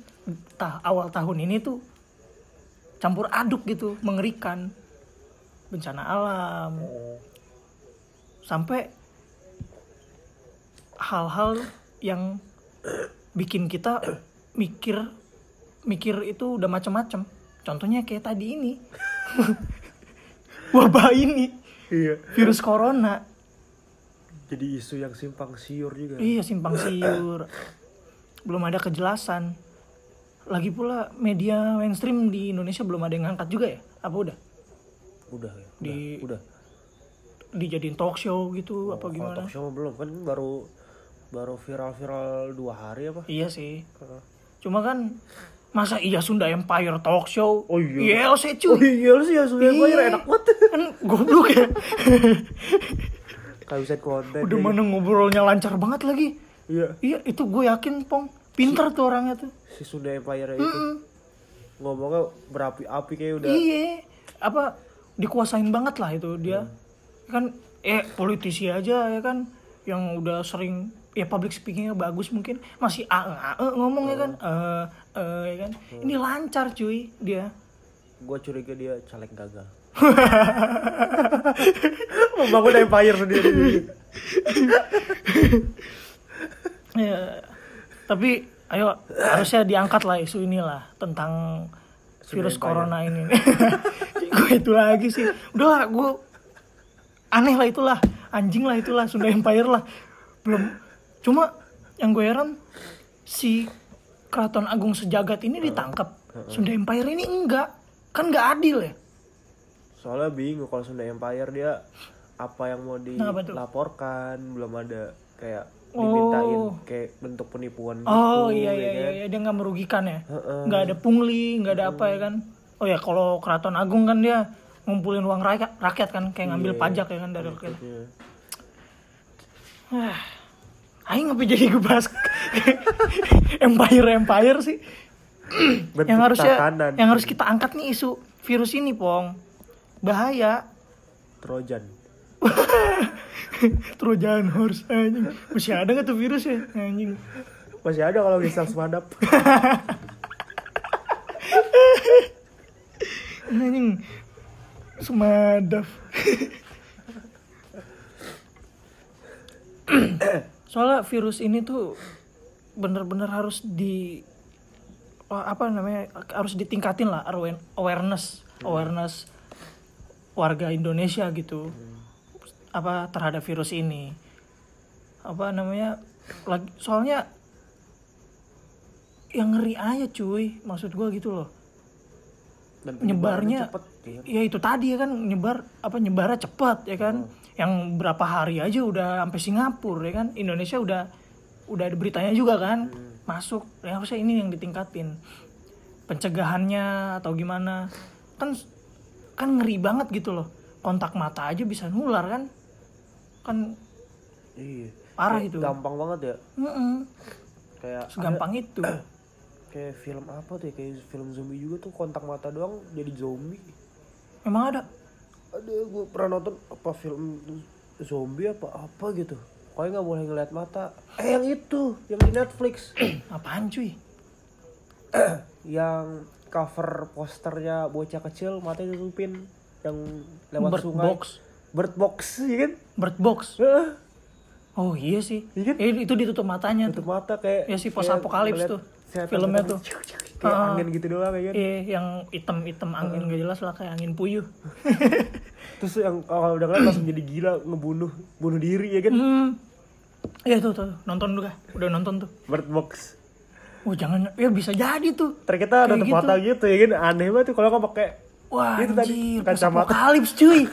Speaker 2: tah awal tahun ini tuh campur aduk gitu mengerikan bencana alam sampai hal-hal yang bikin kita mikir mikir itu udah macam-macam contohnya kayak tadi ini wabah ini
Speaker 1: Iya.
Speaker 2: virus corona
Speaker 1: Jadi isu yang simpang siur juga.
Speaker 2: Iya simpang siur. Belum ada kejelasan. Lagi pula media mainstream di Indonesia belum ada yang ngangkat juga ya? Apa udah?
Speaker 1: Udah ya. Udah.
Speaker 2: Di-
Speaker 1: udah.
Speaker 2: Dijadiin talk show gitu apa
Speaker 1: Kalau
Speaker 2: gimana?
Speaker 1: talk show belum kan baru baru viral-viral dua hari apa?
Speaker 2: Iya sih.
Speaker 1: Heeh.
Speaker 2: Cuma kan masa iya Sunda Empire talk show?
Speaker 1: Oh iya.
Speaker 2: ILC cuy.
Speaker 1: iya sih ya sudah
Speaker 2: Iya.
Speaker 1: enak banget.
Speaker 2: Kan goblok ya.
Speaker 1: Kayak bisa konten.
Speaker 2: Udah
Speaker 1: ya.
Speaker 2: mana ngobrolnya lancar banget lagi.
Speaker 1: Iya.
Speaker 2: Iya itu gue yakin Pong. Pinter tuh orangnya tuh.
Speaker 1: Si Sunda Empire itu
Speaker 2: Mm-mm.
Speaker 1: ngomongnya berapi-api kayak udah.
Speaker 2: Iya, apa dikuasain banget lah itu dia. Kan eh politisi aja ya kan yang udah sering ya public speakingnya bagus mungkin masih ae ae ngomong ya kan eh eh, ya kan ini lancar cuy dia
Speaker 1: Gue curiga dia caleg gagal. Membangun empire sendiri.
Speaker 2: ya, tapi ayo harusnya diangkat lah isu inilah tentang virus
Speaker 1: Empire.
Speaker 2: corona ini. Gue itu lagi sih. Udah lah gue aneh lah itulah. Anjing lah itulah Sunda Empire lah. Belum. Cuma yang gue heran si keraton agung sejagat ini ditangkap. Sunda Empire ini enggak. Kan nggak adil ya?
Speaker 1: Soalnya bingung kalau Sunda Empire dia apa yang mau
Speaker 2: Nah,
Speaker 1: dilaporkan belum ada kayak
Speaker 2: Oh.
Speaker 1: dimintain kayak bentuk penipuan gitu
Speaker 2: Oh iya
Speaker 1: ya
Speaker 2: iya iya,
Speaker 1: kan?
Speaker 2: iya. dia nggak merugikan ya, nggak ada pungli, nggak ada apa ya kan? Oh ya kalau keraton agung kan dia ngumpulin uang rakyat, rakyat kan kayak ngambil
Speaker 1: Iya.
Speaker 2: pajak ya kan dari rakyat.
Speaker 1: Iya.
Speaker 2: Wah, Aing ngapa jadi gue bahas empire empire sih?
Speaker 1: Bentuk
Speaker 2: yang harusnya yang harus kita angkat nih isu virus ini pong bahaya
Speaker 1: Trojan
Speaker 2: Trojan horse anjing. Masih ada nggak tuh virus ya? Anjing.
Speaker 1: Masih ada kalau bisa semadap
Speaker 2: anjing. Semadaf soalnya virus ini tuh bener-bener harus di wah, apa namanya harus ditingkatin lah awareness awareness warga Indonesia gitu apa terhadap virus ini. Apa namanya lagi soalnya yang ngeri aja cuy maksud gua gitu loh.
Speaker 1: Dan
Speaker 2: nyebarnya
Speaker 1: cepet iya.
Speaker 2: ya itu tadi ya kan nyebar apa nyebarnya cepat ya kan. Yang berapa hari aja udah sampai Singapura ya kan. Indonesia udah udah ada beritanya juga kan. Masuk ya harusnya ini yang ditingkatin. Pencegahannya atau gimana. Kan kan ngeri banget gitu loh. Kontak mata aja bisa nular kan kan
Speaker 1: iya.
Speaker 2: Parah itu.
Speaker 1: gampang banget ya.
Speaker 2: Mm-mm,
Speaker 1: kayak
Speaker 2: segampang itu.
Speaker 1: Kayak film apa tuh ya? Kayak film zombie juga tuh kontak mata doang jadi zombie.
Speaker 2: Emang ada?
Speaker 1: Ada gue pernah nonton apa film zombie apa apa gitu. Pokoknya nggak boleh ngeliat mata. Eh yang itu yang di Netflix.
Speaker 2: Apaan cuy?
Speaker 1: Yang cover posternya bocah kecil matanya ditutupin yang lewat
Speaker 2: Bird
Speaker 1: sungai.
Speaker 2: Box
Speaker 1: bird box iya kan
Speaker 2: Bird Box
Speaker 1: Heeh,
Speaker 2: oh iya sih
Speaker 1: Iya kan?
Speaker 2: Eh, itu ditutup matanya tuh
Speaker 1: tutup mata kayak
Speaker 2: Ya sih,
Speaker 1: kayak
Speaker 2: apokalips tuh, filmnya
Speaker 1: setan
Speaker 2: tuh.
Speaker 1: kayak
Speaker 2: Ah.
Speaker 1: angin gitu doang ya kan
Speaker 2: Iya, yang hitam-hitam angin gak jelas lah kayak angin puyuh.
Speaker 1: terus yang kalau udah ngeliat langsung jadi gila ngebunuh bunuh diri ya kan
Speaker 2: hmm. Iya tuh, tuh, nonton juga. Udah nonton tuh.
Speaker 1: bird box
Speaker 2: Oh jangan, ya bisa jadi tuh.
Speaker 1: ternyata ada tutup mata gitu ya kan aneh banget tuh kalau nggak pakai
Speaker 2: Wah,
Speaker 1: Itu tadi,
Speaker 2: anjir,
Speaker 1: kacamata.
Speaker 2: apokalips cuy.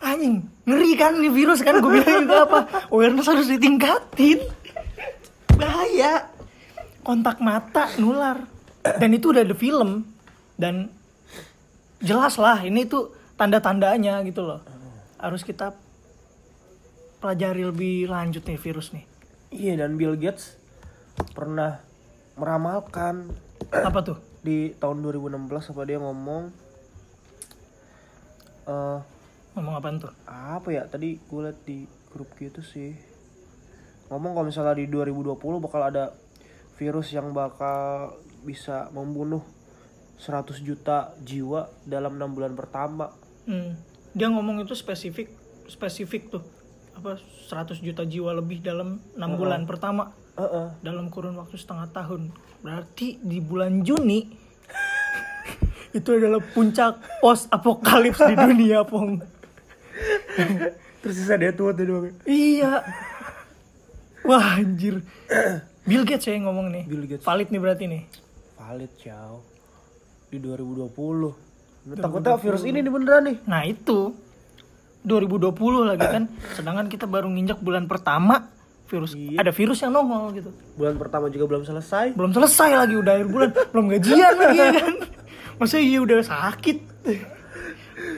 Speaker 2: Anjing, ngeri kan nih virus kan gue bilang itu apa? Awareness harus ditingkatin. Bahaya. Kontak mata nular. Dan itu udah ada film dan jelas lah ini tuh tanda-tandanya gitu loh. Harus kita pelajari lebih lanjut nih virus nih.
Speaker 1: iya dan Bill Gates pernah meramalkan
Speaker 2: Apa tuh?
Speaker 1: di tahun 2016 apa dia ngomong eh
Speaker 2: Ngomong apaan tuh?
Speaker 1: apa ya tadi gue liat di grup gitu sih ngomong kalau misalnya di 2020 bakal ada virus yang bakal bisa membunuh 100 juta jiwa dalam enam bulan pertama
Speaker 2: Hmm. Dia ngomong itu spesifik spesifik tuh. Apa 100 juta jiwa lebih dalam enam bulan pertama
Speaker 1: Heeh.
Speaker 2: dalam kurun waktu setengah tahun. Berarti di bulan Juni itu adalah puncak post apokalips di dunia, Pong.
Speaker 1: Terus sisa dia tua tuh doang
Speaker 2: Iya. Wah, anjir. Bill Gates ya yang ngomong nih.
Speaker 1: Bill Gates.
Speaker 2: Valid nih berarti nih.
Speaker 1: valid ciao di 2020 takutnya virus ini nih beneran nih
Speaker 2: Nah, itu 2020 lagi kan. Sedangkan kita baru nginjak bulan pertama virus
Speaker 1: Iya.
Speaker 2: ada virus yang nongol gitu.
Speaker 1: bulan pertama juga belum selesai
Speaker 2: belum selesai lagi udah akhir bulan belum gajian lagi ya kan masa iya udah sakit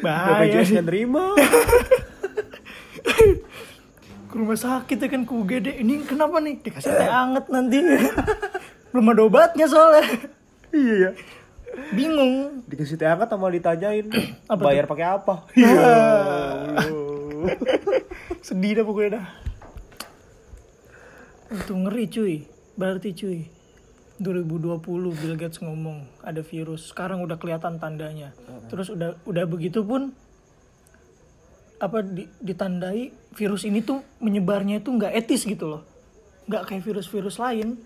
Speaker 2: bahaya
Speaker 1: BPJS nggak terima
Speaker 2: ke rumah sakit ya kan ke UGD ini kenapa nih? Dikasih teh anget nanti. Belum ada obatnya soalnya.
Speaker 1: Iya ya
Speaker 2: bingung.
Speaker 1: Dikasih teh hangat sama ditanyain
Speaker 2: Apa
Speaker 1: bayar pakai apa? Iya.
Speaker 2: Sedih dah pokoknya dah. Itu ngeri cuy. Berarti cuy 2020 Bill Gates ngomong ada virus. Sekarang udah kelihatan tandanya. Terus udah udah begitu pun apa di- ditandai virus ini tuh menyebarnya itu nggak etis gitu loh. Nggak kayak virus-virus lain.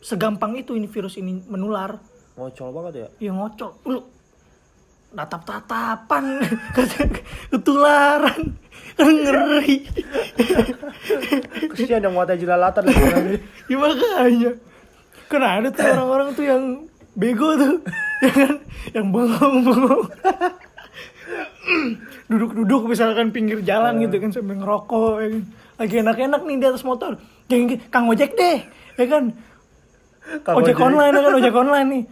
Speaker 2: Segampang itu ini virus ini menular.
Speaker 1: Ngocol banget ya?
Speaker 2: Ya ngocok lu tatap tatapan ketularan ngeri.
Speaker 1: Kesian yang muatnya jelalatan lagi.
Speaker 2: Ya makanya kan ada tuh orang-orang tuh yang bego tuh. Ya kan? Yang bengong bengong duduk-duduk misalkan pinggir jalan gitu kan sambil ngerokok ya kan. lagi enak-enak nih di atas motor. Yang kang ojek deh. Ya kan?
Speaker 1: Kang
Speaker 2: ojek.
Speaker 1: Ojek.
Speaker 2: online ya kan? Ojek online nih.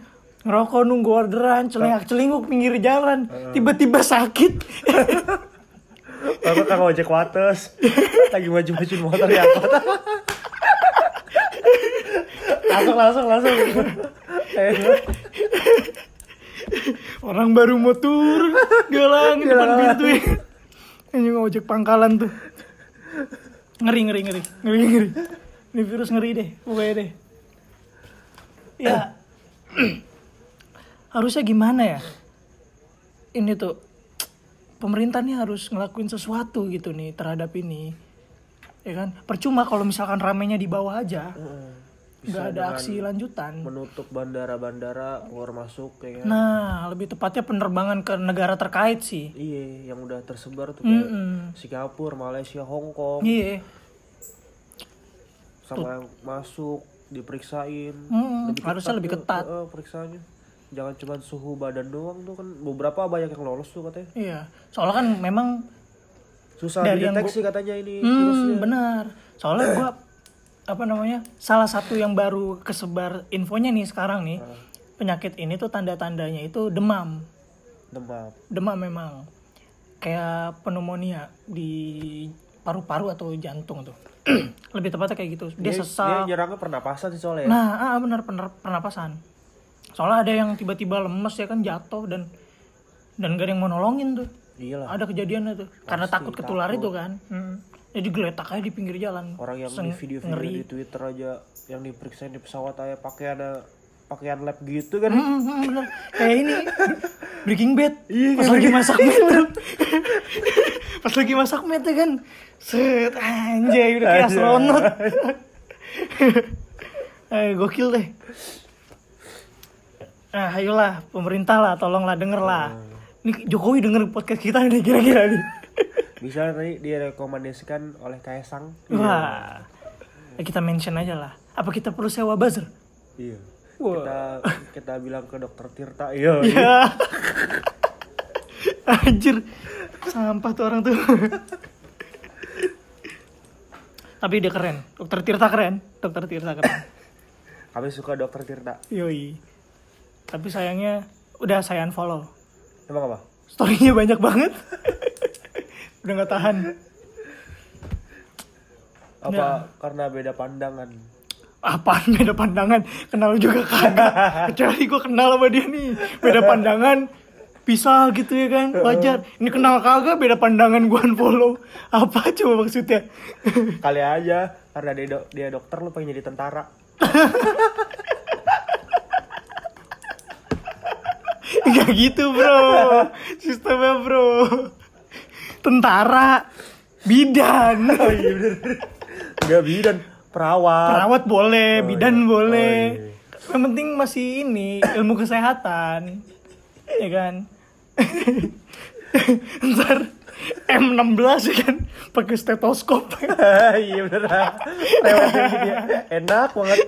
Speaker 2: Ngerokok nunggu orderan celingak celinguk pinggir jalan. Tiba-tiba sakit.
Speaker 1: Bapak kang ojek wates? Lagi maju-maju motor ya langsung langsung langsung.
Speaker 2: Orang baru mau turun galang di depan pintu. Ya ini ojek pangkalan tuh. Ngeri ngeri ngeri. Ngeri ngeri. Ini virus ngeri deh pokoknya deh. Ya. Harusnya gimana ya? Ini tuh pemerintah nih harus ngelakuin sesuatu gitu nih terhadap ini. Ya kan? Percuma kalau misalkan ramenya di bawah aja.
Speaker 1: Bisa
Speaker 2: nggak ada aksi lanjutan.
Speaker 1: menutup bandara-bandara keluar masuk kayak
Speaker 2: nah lebih tepatnya penerbangan ke negara terkait sih.
Speaker 1: Iya yang udah tersebar tuh kayak
Speaker 2: Mm-mm.
Speaker 1: Singapura Malaysia Hong Kong.
Speaker 2: Iya.
Speaker 1: Sama yang masuk diperiksain.
Speaker 2: Mm-mm, harusnya lebih ketat.
Speaker 1: eh, periksanya. Jangan cuma suhu badan doang tuh kan beberapa banyak yang lolos tuh katanya.
Speaker 2: Iya, soalnya kan memang
Speaker 1: susah
Speaker 2: Dari yang
Speaker 1: dideteksi katanya ini
Speaker 2: hmm,
Speaker 1: virusnya.
Speaker 2: benar. Soalnya gua apa namanya? Salah satu yang baru kesebar infonya nih sekarang nih. Penyakit ini tuh tanda-tandanya itu demam.
Speaker 1: demam
Speaker 2: Demam memang. Kayak pneumonia di paru-paru atau jantung tuh. Lebih tepatnya kayak gitu. Dia,
Speaker 1: dia,
Speaker 2: sesak.
Speaker 1: dia nyerangnya pernapasan sih soalnya ya.
Speaker 2: Nah, ah, benar benar pernapasan. Soalnya ada yang tiba-tiba lemes ya kan jatuh dan dan gak ada yang mau nolongin tuh.
Speaker 1: iyalah
Speaker 2: ada kejadiannya tuh karena takut ketular
Speaker 1: takut.
Speaker 2: itu kan Hmm. Jadi geletak aja di pinggir jalan.
Speaker 1: Orang yang
Speaker 2: Seng-
Speaker 1: di video-video
Speaker 2: ngeri.
Speaker 1: di Twitter aja yang diperiksa di pesawat aja pakai ada pakaian lab gitu kan.
Speaker 2: Hmm, hmm, bener. Kayak ini Breaking Bad.
Speaker 1: Iya,
Speaker 2: pas lagi masak mie tuh. pas lagi masak mie tuh kan set anjay udah kayak astronot. Eh gokil deh. Nah ayolah pemerintah lah tolonglah denger lah ini Jokowi denger podcast kita nih kira-kira nih
Speaker 1: bisa nanti direkomendasikan oleh Kaisang
Speaker 2: Wah, ya kita mention aja lah. Apa kita perlu sewa buzzer?
Speaker 1: iya
Speaker 2: Wah.
Speaker 1: kita kita bilang ke dokter Tirta iya
Speaker 2: Ya. Anjir. Sampah tuh orang tuh. Tapi dia keren. Dokter Tirta keren. Dokter Tirta keren.
Speaker 1: kami suka dokter Tirta
Speaker 2: Yoi. Tapi sayangnya udah saya unfollow.
Speaker 1: emang apa
Speaker 2: Storynya banyak banget. udah nggak tahan.
Speaker 1: apa
Speaker 2: Ya.
Speaker 1: karena beda pandangan
Speaker 2: Apaan beda pandangan? Kenal juga kagak. Kecuali gue kenal sama dia nih. Beda pandangan. Pisah gitu ya kan. Wajar. Ini kenal kagak beda pandangan gue unfollow. Apa coba maksudnya?
Speaker 1: kali aja karena dia, dia dokter lu pengen jadi tentara
Speaker 2: Gak gitu bro. Sistemnya bro. Tentara. Bidan.
Speaker 1: oh iya bener nggak bidan perawat
Speaker 2: Perawat boleh.
Speaker 1: Oh,
Speaker 2: Bidan
Speaker 1: iya.
Speaker 2: boleh.
Speaker 1: Oh,
Speaker 2: Yang penting masih ini. Ilmu kesehatan. Ya kan. Ntar M16 ya kan. Pakai stetoskop.
Speaker 1: iya bener lewat ya. enak banget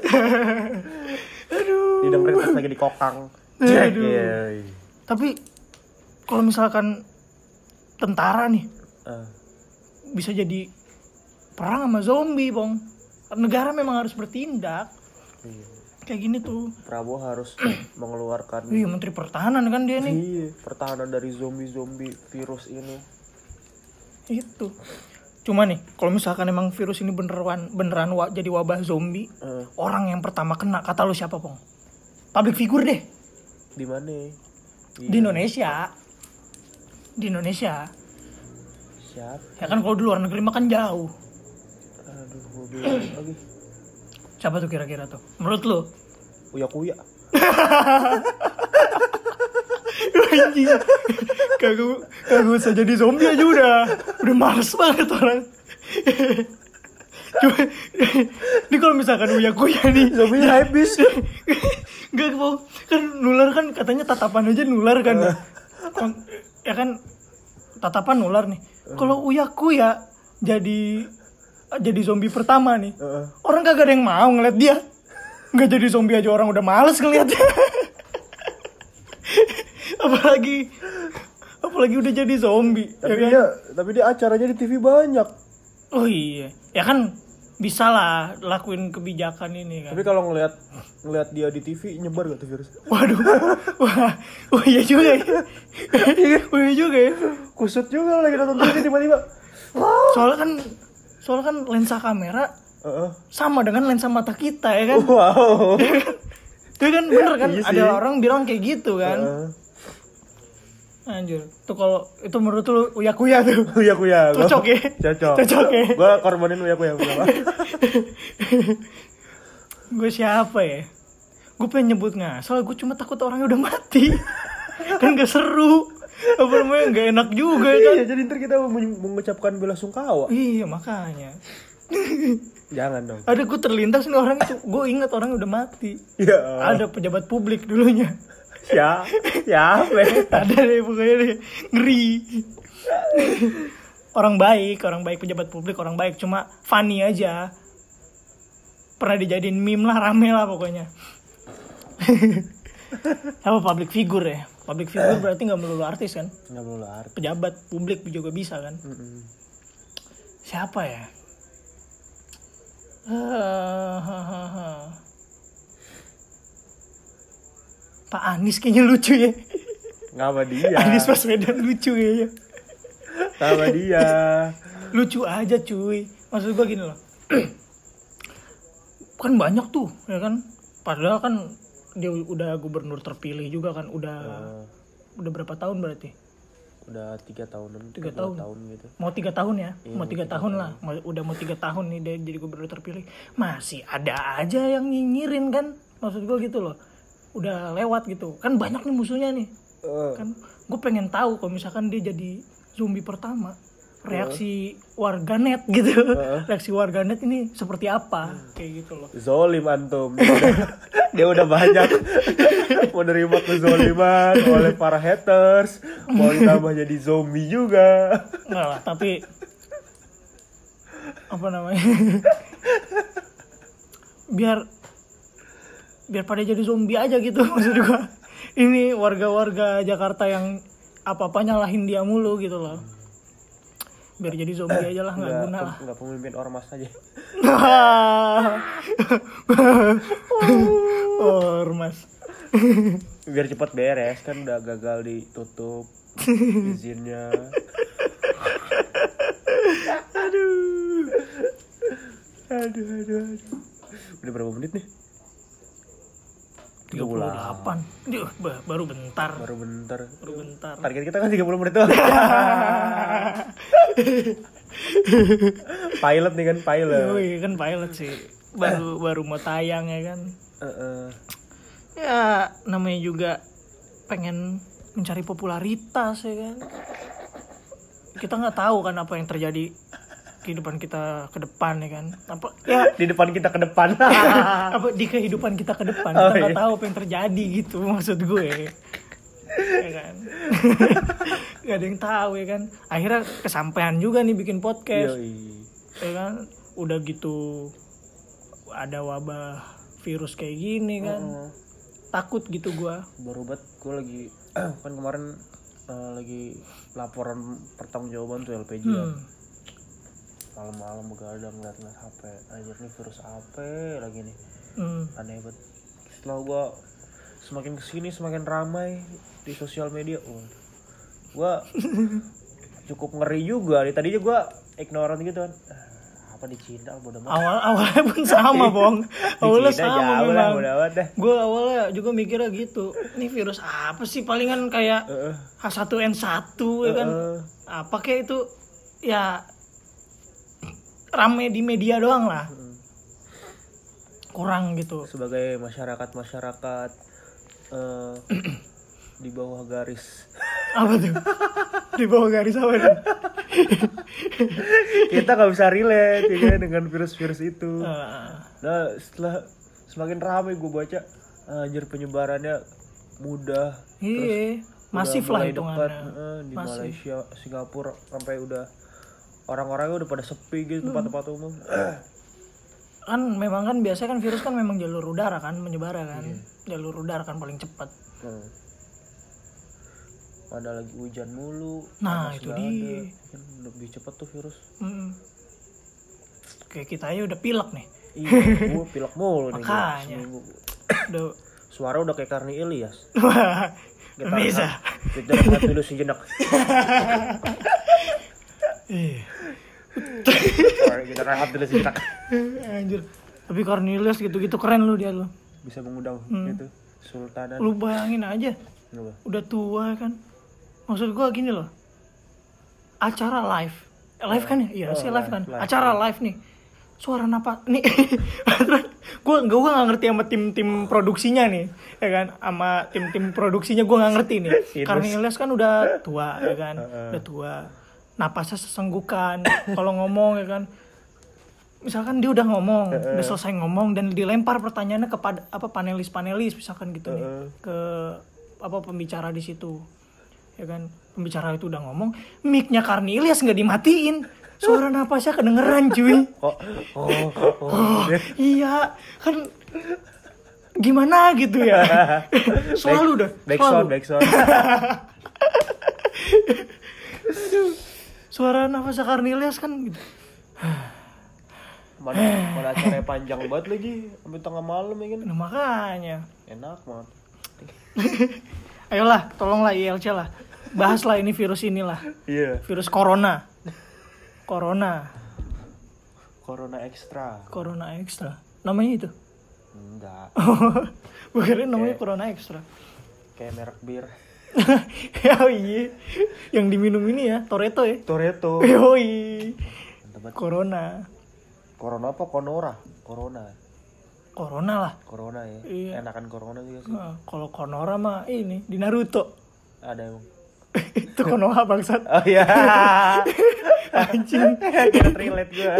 Speaker 2: Aduh.
Speaker 1: didengerin pas lagi di kokang Cek,
Speaker 2: Aduh.
Speaker 1: iya.
Speaker 2: Tapi kalau misalkan tentara nih
Speaker 1: Ah,
Speaker 2: bisa jadi perang sama zombie, Bong. Negara memang harus bertindak.
Speaker 1: iya.
Speaker 2: Kayak gini tuh.
Speaker 1: Prabowo harus mengeluarkan
Speaker 2: Iya, menteri pertahanan kan dia nih.
Speaker 1: iya, pertahanan dari zombie-zombie virus ini.
Speaker 2: Itu. Cuma nih, kalau misalkan emang virus ini beneran beneran wa- jadi wabah zombie,
Speaker 1: Eh,
Speaker 2: orang yang pertama kena kata lu siapa, Bong? Public figure deh
Speaker 1: di mana? Iya,
Speaker 2: di Indonesia. Di Indonesia.
Speaker 1: Siapa?
Speaker 2: Ya kan kalau di luar negeri makan jauh.
Speaker 1: Aduh, gue bilang lagi.
Speaker 2: Siapa tuh kira-kira tuh? Menurut lu?
Speaker 1: Uya kuya.
Speaker 2: Anjing. Kagak kagak usah jadi zombie aja udah. Udah males banget orang. Cuma, ini kalau misalkan uya kuya nih
Speaker 1: Zombie habis.
Speaker 2: Enggak mau kan nular kan katanya tatapan aja nular kan. Kon- ya kan tatapan nular nih. Kalau uya kuya jadi jadi zombie pertama nih. Orang kagak ada yang mau ngeliat dia. Nggak jadi zombie aja orang udah males ngeliatnya. apalagi apalagi udah jadi zombie. ya
Speaker 1: Tapi
Speaker 2: kan?
Speaker 1: dia tapi dia acaranya di TV banyak.
Speaker 2: Oh iya, ya kan bisa lah lakuin kebijakan ini kan.
Speaker 1: Tapi kalau ngelihat ngelihat dia di TV nyebar gak tuh virus?
Speaker 2: Waduh, wah, oh iya juga ya. oh iya juga ya.
Speaker 1: Kusut juga lagi nonton TV tiba-tiba.
Speaker 2: Soalnya kan, soalnya kan lensa kamera
Speaker 1: Heeh.
Speaker 2: sama dengan lensa mata kita ya kan.
Speaker 1: Wow.
Speaker 2: Itu kan bener kan,
Speaker 1: Iya sih.
Speaker 2: ada orang bilang kayak gitu kan.
Speaker 1: Heeh.
Speaker 2: Anjir, tuh kalau itu menurut lu uya kuya tuh.
Speaker 1: Uya kuya. Gua-
Speaker 2: Cocok ya?
Speaker 1: Cocok.
Speaker 2: Cocok ya?
Speaker 1: Gua korbanin uya kuya. Gua.
Speaker 2: gue siapa ya? Gue pengen nyebut ngasal, gue cuma takut orangnya udah mati. kan gak seru. Apa namanya gak enak juga ya kan.
Speaker 1: Iya, jadi ntar kita mengucapkan bela sungkawa.
Speaker 2: Iya makanya.
Speaker 1: Jangan dong.
Speaker 2: Ada gue terlintas nih orang itu, gue ingat orangnya udah mati.
Speaker 1: Ya.
Speaker 2: Ada pejabat publik dulunya.
Speaker 1: Ya. Ya.
Speaker 2: Ada deh pokoknya deh. Ngeri. orang baik, orang baik pejabat publik, orang baik cuma funny aja. Pernah dijadiin meme lah, rame lah pokoknya. Apa public figure ya? Public figure berarti nggak melulu artis kan?
Speaker 1: Enggak perlu arti.
Speaker 2: Pejabat publik juga bisa kan?
Speaker 1: Mm-mm.
Speaker 2: Siapa ya? Eh, Pak Anies kayaknya lucu ya.
Speaker 1: Ngapa dia?
Speaker 2: Anies Baswedan lucu kayaknya.
Speaker 1: Sama dia.
Speaker 2: Lucu aja cuy. Maksud gua gini loh. kan banyak tuh, ya kan? Padahal kan dia udah gubernur terpilih juga kan, udah
Speaker 1: Eh,
Speaker 2: udah berapa tahun berarti?
Speaker 1: udah tiga tahunan.
Speaker 2: Tiga tahun.
Speaker 1: tahun gitu.
Speaker 2: Mau tiga tahun ya?
Speaker 1: Iya,
Speaker 2: mau tiga
Speaker 1: tiga
Speaker 2: tahun lah. Mau- udah mau tiga tahun nih dia jadi gubernur terpilih. Masih ada aja yang nyinyirin kan? Maksud gua gitu loh. Udah lewat gitu. Kan banyak nih musuhnya nih.
Speaker 1: Eh,
Speaker 2: kan gue pengen tahu kalau misalkan dia jadi zombie pertama reaksi warganet gitu reaksi warganet ini seperti apa kayak gitu loh
Speaker 1: Zolim antum. Dia udah, dia udah banyak menerima kezoliman oleh para haters. Mau ditambah jadi zombie juga.
Speaker 2: enggak lah tapi apa namanya biar biar pada jadi zombie aja gitu maksud gua ini warga-warga Jakarta yang apa-apa nyalahin dia mulu gitu loh biar jadi zombie aja lah nggak
Speaker 1: Nggak,
Speaker 2: guna lah
Speaker 1: nggak pemimpin ormas aja.
Speaker 2: Ormas.
Speaker 1: Biar cepat beres kan udah gagal ditutup izinnya.
Speaker 2: Aduh.
Speaker 1: Aduh, aduh, aduh. Udah berapa menit nih?
Speaker 2: 38. Duh, ba- baru bentar.
Speaker 1: Baru bentar.
Speaker 2: Baru bentar.
Speaker 1: Target kita kan 30 menit doang. pilot nih kan pilot.
Speaker 2: Yoi, kan pilot sih. Baru baru mau tayang ya kan.
Speaker 1: Heeh.
Speaker 2: Ya, namanya juga pengen mencari popularitas ya kan. Kita nggak tahu kan apa yang terjadi kehidupan kita ke depan ya kan. Apa ya
Speaker 1: Di depan kita ke depan.
Speaker 2: apa di kehidupan kita ke depan
Speaker 1: Oh,
Speaker 2: kita nggak
Speaker 1: iya.
Speaker 2: tahu apa yang terjadi gitu maksud gue ya kan nggak ada yang tahu ya kan akhirnya kesampaian juga nih bikin podcast
Speaker 1: Yoi.
Speaker 2: ya kan udah gitu ada wabah virus kayak gini kan
Speaker 1: Heeh.
Speaker 2: takut gitu gue
Speaker 1: Baru banget gue lagi kan kemarin eh, lagi laporan pertanggungjawaban tuh LPG ya. Malam-malam begadang ngeliat-ngeliat HP. Anjir nih virus apa lagi nih.
Speaker 2: Hmm.
Speaker 1: Aneh banget. Setelah gue semakin ke sini semakin ramai di sosial media. Waduh. Gue cukup ngeri juga. nih. Tadinya gue ignoran gitu kan. Ah, Apa di Cina bodo amat.
Speaker 2: awal awalnya pun sama bong awalnya sama
Speaker 1: jauh lah
Speaker 2: memang
Speaker 1: dah.
Speaker 2: gue awalnya juga mikirnya gitu ini virus apa sih palingan kayak
Speaker 1: Heeh.
Speaker 2: H1N1 ya kan apa kayak itu ya rame di media doang lah. Kurang gitu.
Speaker 1: Sebagai masyarakat masyarakat eh, di bawah garis.
Speaker 2: Apa tuh? Di bawah garis apa tuh?
Speaker 1: kita nggak bisa relate ya kan, dengan virus-virus itu.
Speaker 2: Ah,
Speaker 1: nah setelah semakin ramai gue baca anjir penyebarannya mudah.
Speaker 2: Iya, masif lah
Speaker 1: dekat, eh, di
Speaker 2: Masif.
Speaker 1: Malaysia Singapura sampai udah orang-orangnya udah pada sepi gitu
Speaker 2: Hmm.
Speaker 1: tempat-tempat umum
Speaker 2: Kan memang kan biasanya kan virus kan memang jalur udara kan menyebar kan.
Speaker 1: Iya.
Speaker 2: Jalur udara kan paling cepat.
Speaker 1: Hmm. Pada lagi hujan mulu
Speaker 2: Nah, itu dia.
Speaker 1: ada. kan lebih cepet tuh virus
Speaker 2: Mm. Kayak kita aja udah pilek nih.
Speaker 1: iya gue pilek mulu nih
Speaker 2: Makanya. Udah
Speaker 1: suara udah kayak Karni Ilyas kita
Speaker 2: bisa.
Speaker 1: kita rehat dulu sejenak
Speaker 2: Iya.
Speaker 1: Kita rehat dulu sejenak
Speaker 2: Anjir. Tapi Cornelius gitu-gitu keren lu dia lu.
Speaker 1: bisa mengundang
Speaker 2: Hmm.
Speaker 1: gitu sultanan
Speaker 2: Lu bayangin aja,
Speaker 1: Kenapa?
Speaker 2: udah tua kan. Maksud gua gini loh. Acara live. Eh, Live kan ya? Iya,
Speaker 1: Oh,
Speaker 2: sih live
Speaker 1: live,
Speaker 2: kan.
Speaker 1: live.
Speaker 2: Acara live nih. Suara napas nih. gua gua gua nggak ngerti sama tim-tim produksinya nih, ya kan? Sama tim-tim produksinya gua nggak ngerti nih. Karena kan udah tua, ya kan? Udah tua. Napasnya sesenggukan. Kalau ngomong ya kan, misalkan dia udah ngomong, udah selesai ngomong dan dilempar pertanyaannya kepada apa panelis-panelis misalkan gitu nih
Speaker 1: Heeh.
Speaker 2: ke apa pembicara di situ. Ya kan, pembicara itu udah ngomong, mic-nya Karni Ilyas nggak dimatiin. Suara napasnya kedengeran cuy.
Speaker 1: oh oh oh,
Speaker 2: Oh, iya, kan gimana gitu ya. Selalu dah,
Speaker 1: back
Speaker 2: selalu.
Speaker 1: sound back sound
Speaker 2: Suara napasnya Karni Ilyas kan gitu.
Speaker 1: mana mana acaranya panjang banget lagi sampai tengah malam ya kan
Speaker 2: Nah, makanya.
Speaker 1: enak banget
Speaker 2: Ayolah, tolonglah ILC lah. Bahaslah ini virus inilah.
Speaker 1: iya
Speaker 2: Virus corona. Corona.
Speaker 1: corona ekstra
Speaker 2: Corona extra. Namanya itu.
Speaker 1: enggak
Speaker 2: kira namanya corona extra.
Speaker 1: kayak merek bir
Speaker 2: oh iya. Yang diminum ini ya, Toretto ya.
Speaker 1: Toretto
Speaker 2: Yoi. Corona.
Speaker 1: corona apa konora corona
Speaker 2: Corona lah.
Speaker 1: corona ya
Speaker 2: Iya.
Speaker 1: enakan corona juga sih
Speaker 2: Nah, kalau Konora mah ini di Naruto.
Speaker 1: ada emang
Speaker 2: itu Konoha bangsat.
Speaker 1: oh iya
Speaker 2: Anjing.
Speaker 1: relate gue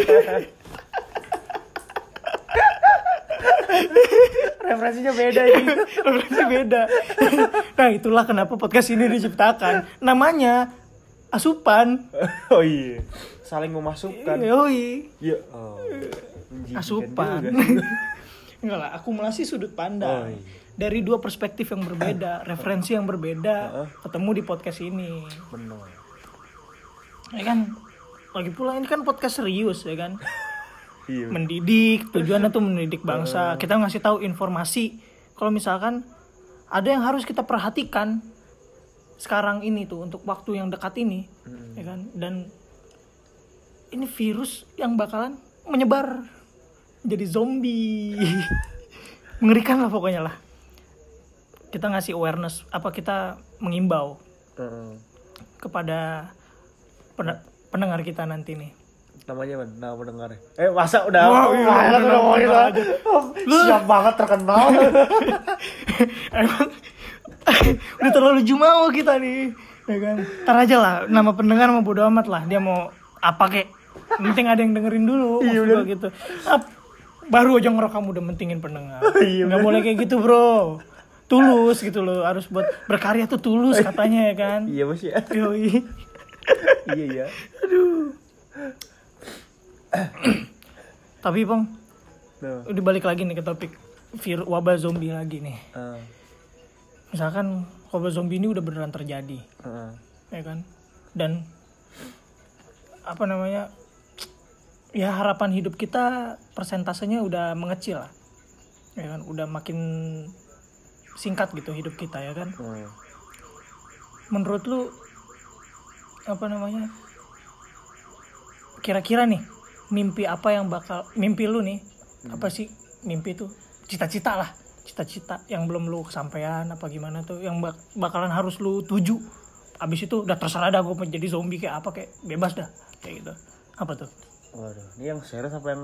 Speaker 1: referensinya beda ini
Speaker 2: Referensi beda. nah, itulah kenapa podcast ini diciptakan. Namanya asupan.
Speaker 1: oh iya saling memasukkan ya oh. menjijikan
Speaker 2: Asupan.
Speaker 1: juga.
Speaker 2: Enggak lah, akumulasi sudut
Speaker 1: Oh,
Speaker 2: pandang.
Speaker 1: iya.
Speaker 2: Dari dua perspektif yang berbeda, referensi yang berbeda, ketemu di podcast ini.
Speaker 1: bener
Speaker 2: Ya kan? Lagi pula ini kan podcast serius ya kan?
Speaker 1: iya
Speaker 2: Mendidik, tujuannya tuh mendidik bangsa. Kita ngasih tahu informasi. Kalau misalkan ada yang harus kita perhatikan sekarang ini tuh untuk waktu yang dekat ini, ya kan? Dan ini virus yang bakalan menyebar jadi zombie. Mengerikan lah pokoknya lah. Kita ngasih awareness, apa kita mengimbau
Speaker 1: Heeh.
Speaker 2: kepada pen- pendengar kita nanti nih.
Speaker 1: Namanya apa? Nama pendengar Eh masa udah
Speaker 2: Wah, iya,
Speaker 1: masa
Speaker 2: udah
Speaker 1: udah mau? Oh, Siap banget terkenal
Speaker 2: Emang udah terlalu jumawa kita nih, ya kan? Ntar aja lah, nama pendengar mau bodo amat lah. Dia mau apa kek? Penting ada yang dengerin dulu,
Speaker 1: Iya,
Speaker 2: gua gitu. Ap- baru aja ngerok kamu udah mentingin pendengar.
Speaker 1: Iya,
Speaker 2: Nggak boleh kayak gitu bro. Tulus gitu loh, harus buat berkarya tuh tulus katanya ya kan.
Speaker 1: Iya bos ya
Speaker 2: Yoi.
Speaker 1: Iya ya
Speaker 2: Tapi bang,
Speaker 1: Nah,
Speaker 2: udah balik lagi nih ke topik vir wabah zombie lagi nih.
Speaker 1: eh,
Speaker 2: Misalkan wabah zombie ini udah beneran terjadi.
Speaker 1: eh,
Speaker 2: ya kan dan apa namanya ya harapan hidup kita persentasenya udah mengecil lah ya kan udah makin singkat gitu hidup kita ya kan
Speaker 1: eh.
Speaker 2: menurut lu apa namanya kira-kira nih mimpi apa yang bakal mimpi lu nih apa sih mimpi itu cita-cita lah cita-cita yang belum lu kesampaian apa gimana tuh yang bak- bakalan harus lu tuju. Abis itu udah terserah dah gue menjadi zombie kayak apa kayak bebas dah kayak gitu. Apa tuh?
Speaker 1: Waduh, ini yang serius apa yang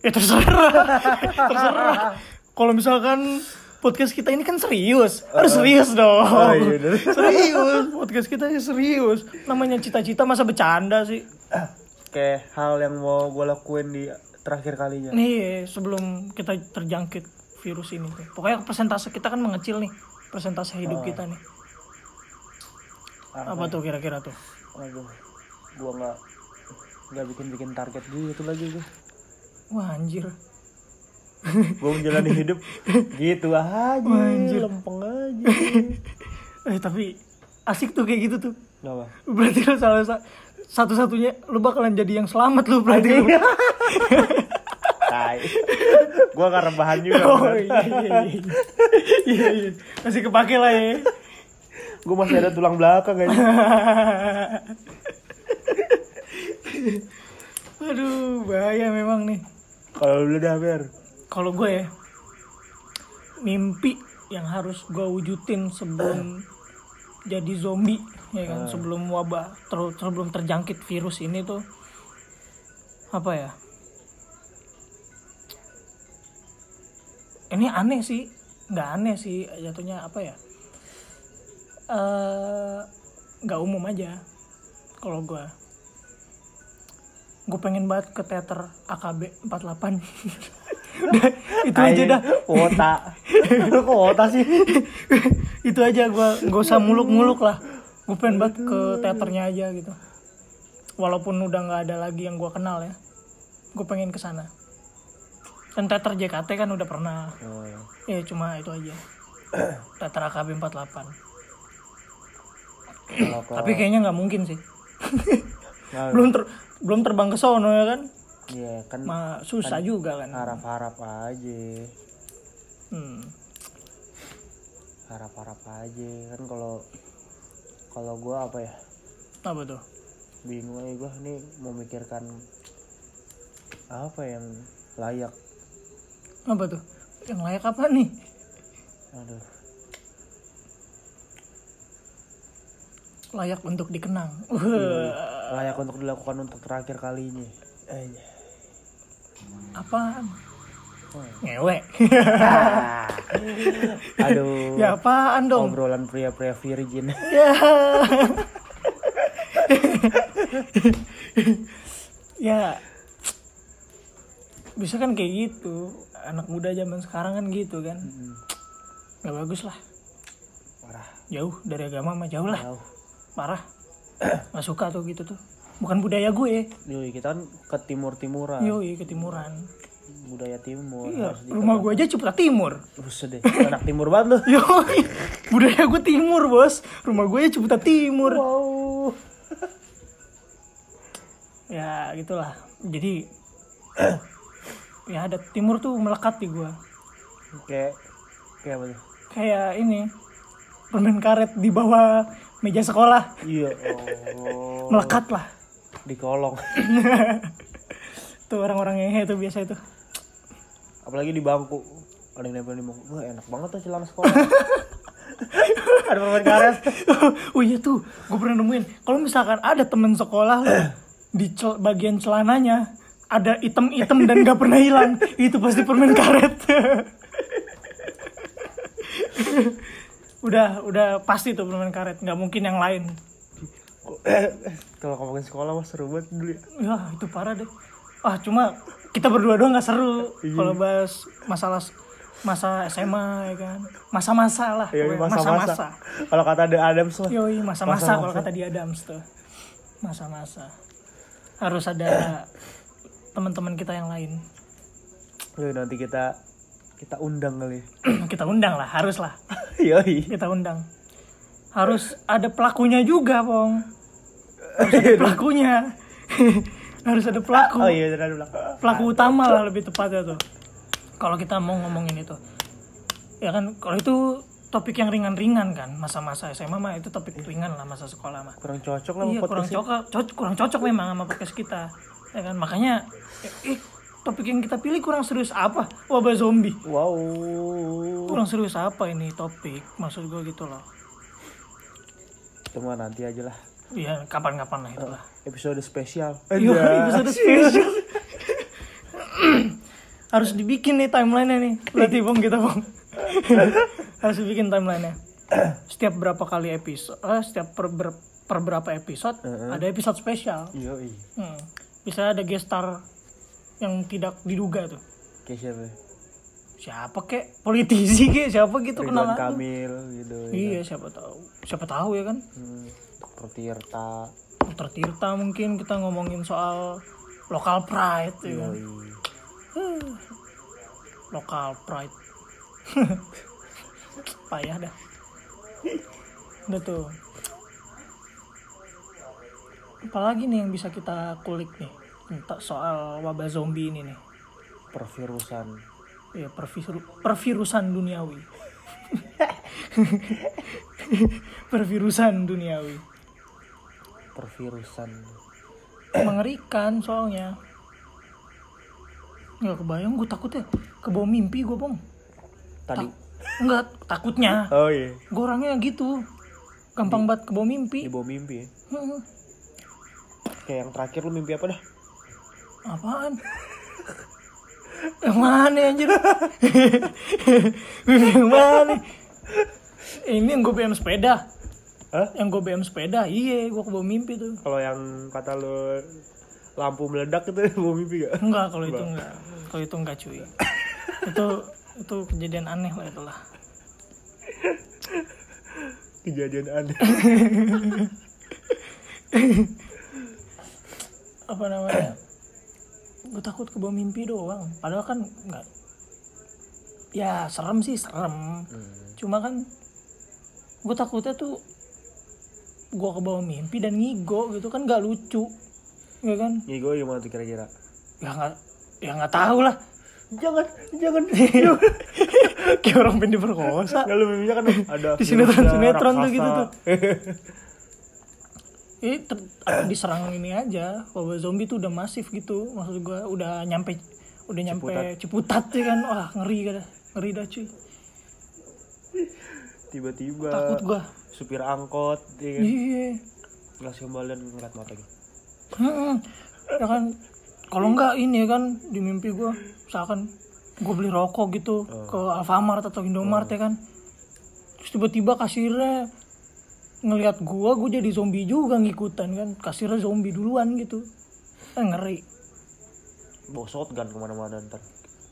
Speaker 2: ya terserah. Terserah. Kalau misalkan podcast kita ini kan serius. Harus serius dong.
Speaker 1: Oh, iya, bener.
Speaker 2: serius. Podcast kita ini serius. Namanya cita-cita masa bercanda sih
Speaker 1: kayak hal yang mau gue lakuin di terakhir kalinya.
Speaker 2: Nih sebelum kita terjangkit virus ini pokoknya persentase kita kan mengecil nih persentase hidup kita nih. Apa tuh kira-kira tuh?
Speaker 1: Aduh gue nggak nggak bikin bikin target gitu lagi gue
Speaker 2: wah anjir.
Speaker 1: Gue menjalani hidup gitu aja
Speaker 2: Anjir.
Speaker 1: lempeng aja.
Speaker 2: Eh tapi asik tuh kayak gitu tuh.
Speaker 1: Gak apa
Speaker 2: berarti lu salah sa- satu-satunya lu bakalan jadi yang selamat lu berarti lu.
Speaker 1: tai. Gue gak rebahan juga
Speaker 2: oh iya iya iya. Iya iya. Masih kepake lah ya.
Speaker 1: Gue masih ada tulang belakang aja
Speaker 2: aduh bahaya memang nih.
Speaker 1: Kalau lu udah ber.
Speaker 2: Kalau gue ya mimpi yang harus gue wujudin sebelum jadi zombie ya kan sebelum wabah ter- sebelum terjangkit virus ini tuh apa ya? Ini aneh sih nggak aneh sih jatuhnya apa ya? Eh nggak umum aja kalau gue gue pengen banget ke teater AKB 48 Udah, itu aja dah.
Speaker 1: kuota. Lu kok kuota sih.
Speaker 2: Itu aja gue gak usah muluk-muluk lah gue pengen banget ke teaternya aja gitu. Walaupun udah nggak ada lagi yang gue kenal ya. Gue pengen ke sana. Dan teater JKT kan udah pernah. Ya cuma itu aja. Teater AKB 48
Speaker 1: kalau ke
Speaker 2: tapi kayaknya nggak mungkin sih.
Speaker 1: Nah,
Speaker 2: belum ter belum terbang ke sono ya kan?
Speaker 1: Iya kan
Speaker 2: Ma, susah juga kan.
Speaker 1: harap-harap aja.
Speaker 2: Hmm.
Speaker 1: harap-harap aja. Kan kalau kalau gue apa ya?
Speaker 2: Apa tuh?
Speaker 1: Bingung aja gue nih memikirkan apa yang layak.
Speaker 2: Apa tuh? Yang layak apa nih?
Speaker 1: Aduh.
Speaker 2: Layak untuk dikenang.
Speaker 1: Layak untuk dilakukan untuk terakhir kalinya. Aja.
Speaker 2: Apaan ngewe
Speaker 1: aduh.
Speaker 2: Ya apaan dong?
Speaker 1: Obrolan pria-pria virgin.
Speaker 2: Ya. Ya. Bisa kan kayak gitu. Anak muda zaman sekarang kan gitu kan. Nggak bagus lah.
Speaker 1: Parah.
Speaker 2: Jauh dari agama mah jauh lah.
Speaker 1: Jauh.
Speaker 2: Parah. Nggak suka tuh gitu tuh. Bukan budaya gue.
Speaker 1: Yoi, kita kan ke timur timuran
Speaker 2: yoi ketimuran
Speaker 1: budaya timur
Speaker 2: iya rumah gue aja Ciputa Timur.
Speaker 1: Buset deh anak timur banget lu.
Speaker 2: Yoi budaya gue timur bos. Rumah gue aja Ciputa Timur.
Speaker 1: Wow.
Speaker 2: Ya gitulah. Jadi ya ada timur tuh melekat di gue
Speaker 1: kayak kayak apa tuh?
Speaker 2: Kayak ini permen karet di bawah meja sekolah.
Speaker 1: Iya oh.
Speaker 2: Melekat lah.
Speaker 1: Di kolong.
Speaker 2: Tuh orang-orang yang itu biasa itu
Speaker 1: apalagi di bangku. Ada yang nempel di bangku. Wah enak banget tuh celana sekolah. Ada permen karet.
Speaker 2: Oh iya tuh. Gue pernah nemuin. Kalau misalkan ada temen sekolah lo, di cel- bagian celananya ada item-item dan gak pernah hilang itu pasti permen karet. Udah udah pasti tuh permen karet. Nggak mungkin yang lain.
Speaker 1: Kalau ngomongin sekolah mah seru banget dulu ya.
Speaker 2: Ya itu parah deh ah cuma kita berdua doang nggak seru kalau bahas masalah masa SMA ya kan masa-masa lah
Speaker 1: Iya,
Speaker 2: pokoknya
Speaker 1: masa-masa. Kalau kata The Adams lah.
Speaker 2: Yoi, masa-masa kalau kata di Adams tuh. Masa-masa. Harus ada teman-teman kita yang lain.
Speaker 1: Yoi, nanti kita kita undang kali.
Speaker 2: kita undang lah, harus lah.
Speaker 1: Yoi.
Speaker 2: Kita undang. Harus ada pelakunya juga, Bong. Harus ada pelakunya. harus ada pelaku.
Speaker 1: Oh iya, ada bilang.
Speaker 2: Pelaku utama lah lebih tepatnya tuh. Kalau kita mau ngomongin itu. Ya kan, kalau itu topik yang ringan-ringan kan, masa-masa SMA mah itu topik ringan lah masa sekolah mah.
Speaker 1: Kurang cocok lah
Speaker 2: Iya kurang cocok, cocok, kurang cocok memang sama podcast kita, ya kan makanya, eh, topik yang kita pilih kurang serius apa? Wabah zombie,
Speaker 1: Wow.
Speaker 2: kurang serius apa ini topik? Maksud gue gitu loh.
Speaker 1: Itu mah nanti aja lah.
Speaker 2: Iya kapan-kapan lah itulah.
Speaker 1: Episode spesial.
Speaker 2: Iya episode spesial. Harus dibikin nih timeline nih, berarti bong kita bong. harus bikin timeline-nya setiap berapa kali episode eh, setiap per, ber- per berapa episode ada episode spesial
Speaker 1: Iya.
Speaker 2: Hmm. bisa ada guest star yang tidak diduga tuh
Speaker 1: Kayak siapa?
Speaker 2: siapa kek politisi kek siapa gitu
Speaker 1: Ridwan
Speaker 2: kenal aja.
Speaker 1: Kamil gitu. ya.
Speaker 2: iya siapa tahu siapa tahu ya kan
Speaker 1: Hmm, Dr. Tirta.
Speaker 2: Dr. Tirta mungkin kita ngomongin soal lokal pride ya kan lokal pride payah dah udah tuh apalagi nih yang bisa kita kulik nih tentang soal wabah zombie ini nih
Speaker 1: Pervirusan.
Speaker 2: ya perviru- pervirusan duniawi pervirusan duniawi
Speaker 1: Pervirusan.
Speaker 2: mengerikan soalnya nggak kebayang gue takut ya kebawa mimpi gue bang
Speaker 1: Tadi.
Speaker 2: enggak takutnya
Speaker 1: Oh iya.
Speaker 2: gue orangnya gitu gampang banget kebawa mimpi
Speaker 1: Di bawah mimpi ya. Kayak yang terakhir lu mimpi apa dah?
Speaker 2: apaan yang mana anjir? Yang mana ini yang gue BM sepeda.
Speaker 1: Hah?
Speaker 2: yang gue BM sepeda iya gue kebawa mimpi tuh.
Speaker 1: Kalau yang kata lu lampu meledak itu bawah mimpi gak?
Speaker 2: enggak kalau itu enggak. Kalau itu enggak cuy. Itu itu kejadian aneh lah itulah.
Speaker 1: Kejadian aneh.
Speaker 2: apa namanya gue takut ke bawah mimpi doang. Padahal kan nggak. Ya serem sih serem. Cuma kan gue takutnya tuh gue ke bawah mimpi dan ngigo gitu kan nggak lucu. Ya kan?
Speaker 1: Gue gimana tuh kira-kira?
Speaker 2: ya nggak ya nggak tahu lah.
Speaker 1: Jangan, jangan.
Speaker 2: kayak orang pengen diperkosa.
Speaker 1: Kalau mimpinya kan ada
Speaker 2: Di sinetron- sinetron tuh gitu tuh. ini ter- diserang ini aja. Wabah zombie tuh udah masif gitu. Maksud gue udah nyampe udah nyampe ciputat, ya kan? Wah ngeri kan ngeri dah cuy.
Speaker 1: Tiba-tiba
Speaker 2: takut gua.
Speaker 1: supir angkot ya kan?
Speaker 2: iya.
Speaker 1: Ngasih kembalian ngeliat matanya.
Speaker 2: Mm-mm. ya kan? Kalau enggak ini ya kan? Di mimpi gue misalkan gue beli rokok gitu ke Alfamart atau Indomart ya kan? Terus tiba-tiba kasirnya ngelihat gua gue jadi zombie juga ngikutan kan kasirnya zombie duluan gitu kan ngeri
Speaker 1: Bawa shotgun ke mana-mana ntar.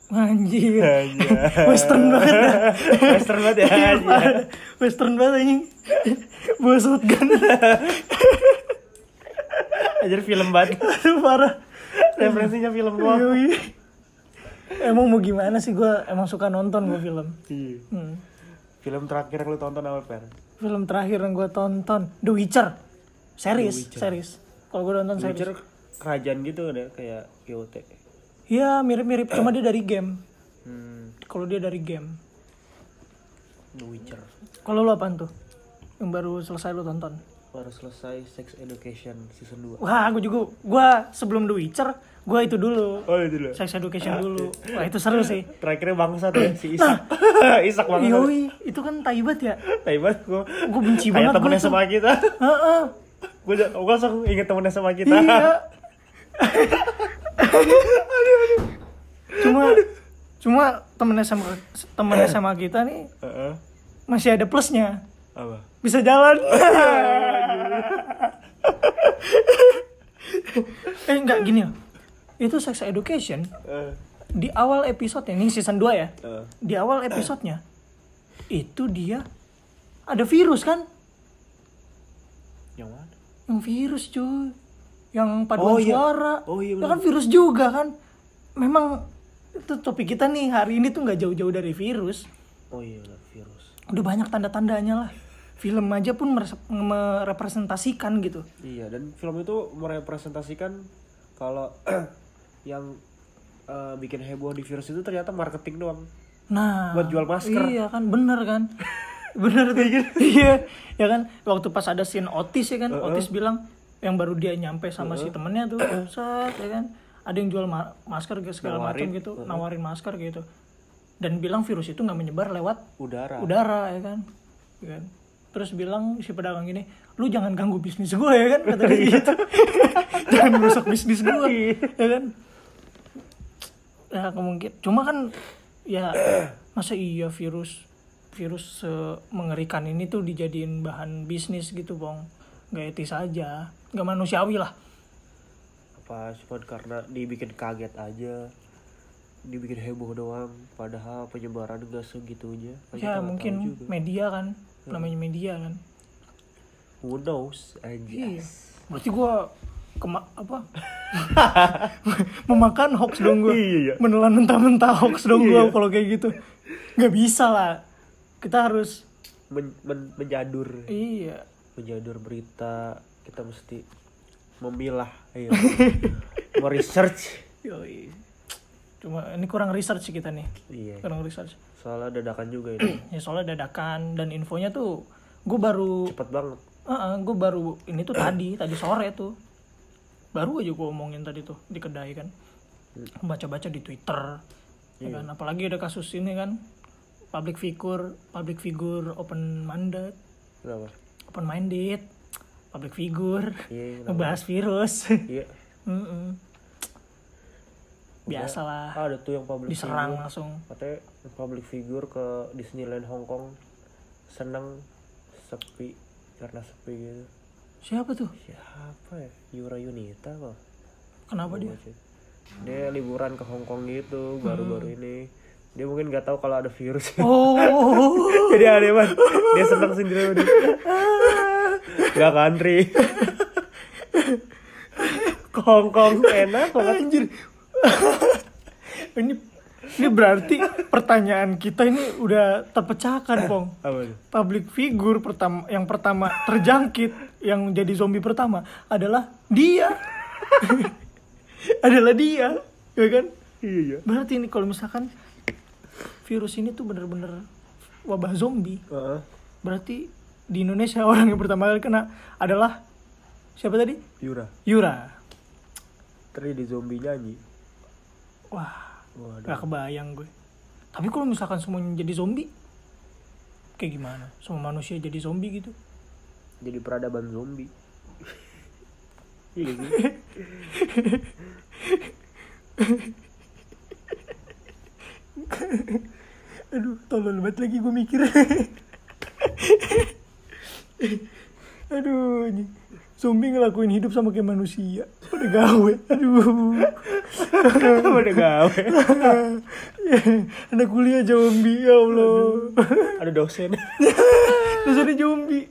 Speaker 2: anjir western banget dah.
Speaker 1: Western banget ya. aja.
Speaker 2: western banget anjing bawa shotgun
Speaker 1: Ajar film banget.
Speaker 2: aduh parah
Speaker 1: Referensinya film gua.
Speaker 2: Emang mau gimana sih gue emang suka nonton gue film
Speaker 1: Iya.
Speaker 2: Hmm.
Speaker 1: Film terakhir yang lu tonton apa, Per?
Speaker 2: Film terakhir yang gue tonton The Witcher. Series series. Kalau gue nonton series.
Speaker 1: Witcher kerajaan gitu deh kayak GOT.
Speaker 2: Iya mirip-mirip. Cuma dia dari game.
Speaker 1: Hmm,
Speaker 2: kalau dia dari game.
Speaker 1: The Witcher.
Speaker 2: kalau lo apaan tuh? Yang baru selesai lo tonton
Speaker 1: Baru selesai Sex Education season 2.
Speaker 2: wah gue juga gue sebelum The Witcher gue itu dulu
Speaker 1: Oh, itu dulu.
Speaker 2: sex education dulu wah itu seru sih
Speaker 1: Terakhirnya bangsa tuh si Isak. Isak banget.
Speaker 2: Yoi, itu kan taibat ya
Speaker 1: Tai banget gua.
Speaker 2: gue benci
Speaker 1: Kayak
Speaker 2: banget
Speaker 1: temennya
Speaker 2: gue
Speaker 1: sama kita.
Speaker 2: Heeh.
Speaker 1: Gue gue langsung inget temennya sama kita.
Speaker 2: iya cuma cuma temen SMA temen SMA kita nih
Speaker 1: Heeh.
Speaker 2: masih ada plusnya
Speaker 1: Apa?
Speaker 2: bisa jalan eh enggak gini loh. Itu sex education.
Speaker 1: Eh,
Speaker 2: di awal episode ini season 2 ya.
Speaker 1: Eh.
Speaker 2: di awal episodenya itu dia ada virus kan?
Speaker 1: Yang mana?
Speaker 2: yang virus cuy. Yang paduan
Speaker 1: Oh, iya.
Speaker 2: suara.
Speaker 1: Oh, iya,
Speaker 2: Itu kan virus juga kan? Memang itu topik kita nih hari ini tuh nggak jauh-jauh dari virus.
Speaker 1: Oh iya, virus.
Speaker 2: udah banyak tanda-tandanya lah film aja pun merepresentasikan gitu.
Speaker 1: Iya, dan film itu merepresentasikan kalau yang eh, bikin heboh di virus itu ternyata marketing doang.
Speaker 2: nah
Speaker 1: Buat jual masker.
Speaker 2: iya kan bener kan? Bener tuh. Iya ya kan? Waktu pas ada scene Otis ya kan? Otis bilang yang baru dia nyampe sama si temennya tuh set ya kan? Ada yang jual ma- masker gitu, segala macam gitu. Nawarin masker gitu. Dan bilang virus itu nggak menyebar lewat
Speaker 1: Udara.
Speaker 2: udara ya kan? Ya kan? Terus bilang si pedagang gini lu jangan ganggu bisnis gue ya kan? Kata dia gitu. Jangan merusak bisnis gue ya kan? Ya kemungkin cuma kan ya masa iya virus virus se- mengerikan ini tuh dijadiin bahan bisnis gitu bong? Nggak etis aja. Nggak manusiawi lah.
Speaker 1: Apa cuma karena dibikin kaget aja dibikin heboh doang padahal penyebaran gak segitunya.
Speaker 2: Ya mungkin media kan namanya media kan?
Speaker 1: Who knows
Speaker 2: iya. Berarti gua kema apa? Memakan hoax dong gua.
Speaker 1: Iya, iya.
Speaker 2: menelan mentah-mentah hoax dong gua
Speaker 1: Iya.
Speaker 2: kalau kayak gitu. Nggak bisa lah. Kita harus
Speaker 1: Men- men- menjadur.
Speaker 2: Iya.
Speaker 1: Menjadur berita. Kita mesti memilah. Ayo. Meresearch
Speaker 2: Yoi. cuma ini kurang research kita nih.
Speaker 1: Iya.
Speaker 2: Kurang research
Speaker 1: soalnya dadakan juga ini
Speaker 2: ya soalnya dadakan. Dan infonya tuh gue baru
Speaker 1: cepet banget.
Speaker 2: Gue baru ini tuh tadi tadi sore tuh. Baru aja gue omongin tadi tuh di kedai kan. Baca-baca di twitter ya kan. Apalagi ada kasus ini kan public figure public figure open minded
Speaker 1: kenapa?
Speaker 2: Open minded public figure
Speaker 1: iya
Speaker 2: ngebahas virus.
Speaker 1: Iya.
Speaker 2: Mm-mm. Biasalah.
Speaker 1: Ah, ada tuh yang public
Speaker 2: diserang
Speaker 1: figure.
Speaker 2: langsung.
Speaker 1: Katanya public figure ke Disneyland Hong Kong. Seneng sepi karena sepi gitu.
Speaker 2: Siapa tuh?
Speaker 1: Siapa ya? Yura Yunita kok
Speaker 2: kenapa dia?
Speaker 1: dia liburan ke Hong Kong gitu baru-baru ini. Dia mungkin nggak tahu kalau ada virus.
Speaker 2: Oh.
Speaker 1: Jadi aneh banget. Dia seneng sendiri udah. Nggak country Hong Kong enak banget.
Speaker 2: Anjir ini ini berarti pertanyaan kita ini udah terpecahkan pong.
Speaker 1: apa tuh?
Speaker 2: public figure pertama yang pertama terjangkit yang jadi zombie pertama adalah dia. Adalah dia ya kan?
Speaker 1: Iya.
Speaker 2: Berarti ini kalau misalkan virus ini tuh bener-bener wabah zombie
Speaker 1: Heeh.
Speaker 2: berarti di Indonesia orang yang pertama kali kena adalah siapa tadi?
Speaker 1: Yura.
Speaker 2: Yura.
Speaker 1: Tadi di zombie nyanyi
Speaker 2: wah
Speaker 1: waduh
Speaker 2: Gak kebayang gue. Tapi kalau misalkan semuanya jadi zombie, kayak gimana? Semua manusia jadi zombie gitu?
Speaker 1: jadi peradaban zombie iya sih
Speaker 2: Aduh, tolol banget lagi gue mikir. Aduh, ini zombie ngelakuin hidup sama kayak manusia. Udah gawe. Aduh.
Speaker 1: udah gawe
Speaker 2: Anak kuliah zombie, ya Allah.
Speaker 1: ada dosen
Speaker 2: ada zombie.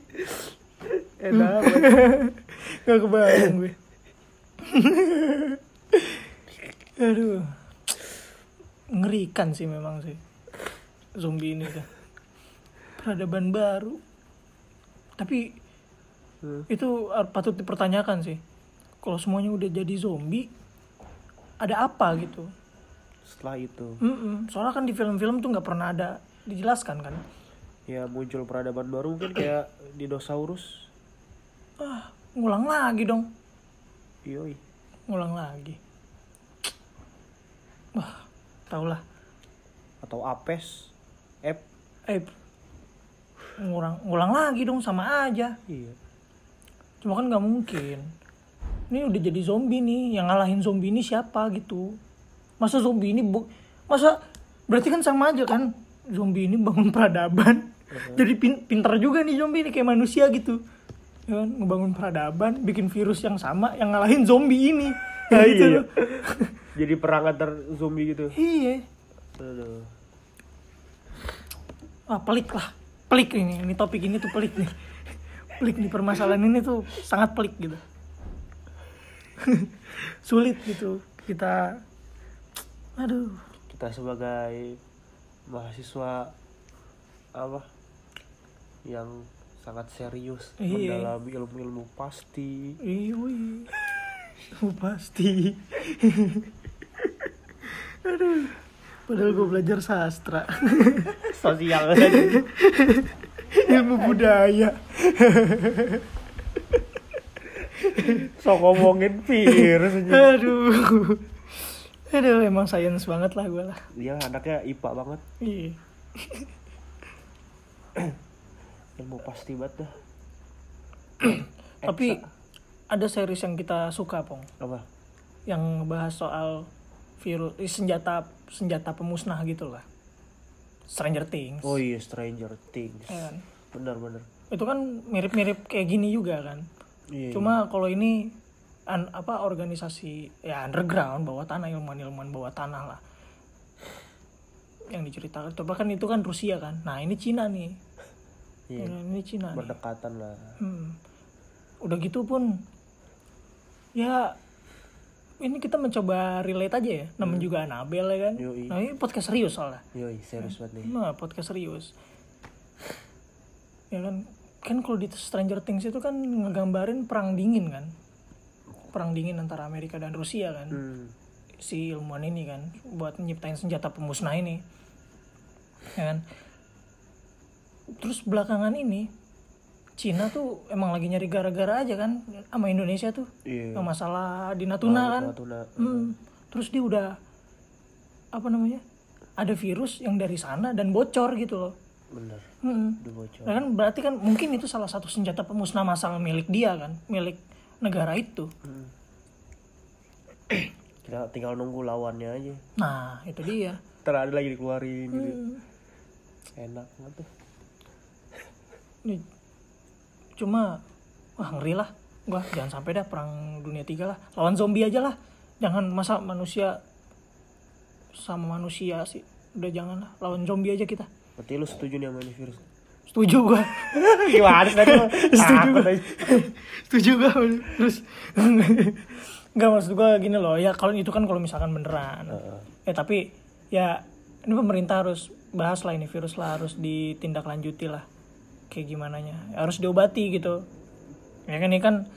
Speaker 1: enak
Speaker 2: Gak kebayang gue. Aduh. Ngerikan sih memang sih. Zombie ini kan. Peradaban baru. Tapi
Speaker 1: Hmm.
Speaker 2: itu patut dipertanyakan sih. Kalau semuanya udah jadi zombie, ada apa gitu?
Speaker 1: setelah itu
Speaker 2: Mm-mm. Soalnya kan di film-film tuh nggak pernah ada dijelaskan kan.
Speaker 1: ya muncul peradaban baru mungkin kayak dinosaurus
Speaker 2: Ah, ngulang lagi dong.
Speaker 1: yoi
Speaker 2: Ngulang lagi. Wah, tau lah.
Speaker 1: atau apes ep
Speaker 2: Eh, ngulang ngulang lagi dong sama aja.
Speaker 1: iya
Speaker 2: Cuma kan nggak mungkin. Ini udah jadi zombie nih, yang ngalahin zombie ini siapa gitu? Masa zombie ini bu, masa berarti kan sama aja kan? Zombie ini bangun peradaban. Jadi pin pinter juga nih zombie ini kayak manusia gitu. Ya kan, ngebangun peradaban, bikin virus yang sama yang ngalahin zombie ini.
Speaker 1: Ah,
Speaker 2: Gitu
Speaker 1: iya, iya. jadi perang antar zombie gitu
Speaker 2: Iya.
Speaker 1: Aduh.
Speaker 2: Ah, pelik lah. Pelik ini, ini topik ini tuh pelik nih. Pelik nih permasalahan ini tuh sangat pelik gitu. Sulit gitu kita aduh,
Speaker 1: kita sebagai mahasiswa apa yang sangat serius
Speaker 2: Iya.
Speaker 1: mendalami ilmu-ilmu pasti
Speaker 2: iwi. Oh, pasti. aduh. Padahal gue belajar sastra.
Speaker 1: sosial
Speaker 2: Ilmu budaya.
Speaker 1: so ngomongin virus aja
Speaker 2: Aduh. Aduh, emang sains banget lah gue lah.
Speaker 1: dia anaknya IPA banget
Speaker 2: Iya.
Speaker 1: ilmu pasti banget dah
Speaker 2: Tapi ada series yang kita suka, Pong.
Speaker 1: apa
Speaker 2: yang bahas soal virus eh, senjata senjata pemusnah gitu lah Stranger Things
Speaker 1: oh iya Stranger Things
Speaker 2: ya kan?
Speaker 1: benar benar
Speaker 2: itu kan mirip-mirip kayak gini juga kan
Speaker 1: iya
Speaker 2: cuma kalau ini an- apa organisasi ya underground bawah tanah ilmuwan-ilmuwan bawah tanah lah yang diceritakan coba kan itu kan Rusia kan nah ini Cina nih
Speaker 1: iya
Speaker 2: ini Cina nih
Speaker 1: berdekatan lah
Speaker 2: Hmm. Udah gitu pun ya ini kita mencoba relate aja ya. Namanya juga Anabel ya kan.
Speaker 1: Yoi.
Speaker 2: Nah, ini podcast serius soalnya.
Speaker 1: yoi serius banget nih
Speaker 2: Nah, podcast serius. Ya kan kan kalau di Stranger Things itu kan ngegambarin perang dingin kan. Perang dingin antara Amerika dan Rusia kan.
Speaker 1: hmm.
Speaker 2: Si ilmuwan ini kan buat nyiptain senjata pemusnah ini. Ya kan. Terus belakangan ini Cina tuh emang lagi nyari gara-gara aja kan sama Indonesia tuh
Speaker 1: iya
Speaker 2: masalah di Natuna kan
Speaker 1: Natuna
Speaker 2: Hmm. terus dia udah apa namanya ada virus yang dari sana dan bocor gitu loh
Speaker 1: bener
Speaker 2: Hmm.
Speaker 1: udah bocor.
Speaker 2: Nah kan berarti kan mungkin itu salah satu senjata pemusnah massal milik dia kan milik negara itu.
Speaker 1: Hmm. kita tinggal nunggu lawannya aja.
Speaker 2: Nah itu dia.
Speaker 1: Ada lagi dikeluarin gitu
Speaker 2: Hmm.
Speaker 1: enak banget tuh.
Speaker 2: Nih, cuma wah ngeri lah. Gua jangan sampai dah perang dunia tiga lah. Lawan zombie aja lah. Jangan masa manusia sama manusia sih. Udah jangan lah. Lawan zombie aja kita
Speaker 1: berarti lu setuju nih sama ini virus
Speaker 2: setuju gua.
Speaker 1: Gimana sih tadi
Speaker 2: Setuju gua. setuju gua terus? Nggak maksud gua gini loh. Ya kalau itu kan kalau misalkan beneran.
Speaker 1: Heeh.
Speaker 2: ya tapi ya ini pemerintah harus bahas lah ini virus lah. Harus ditindaklanjuti lah. Kayak gimana nya. Harus diobati gitu. Ya kan ini kan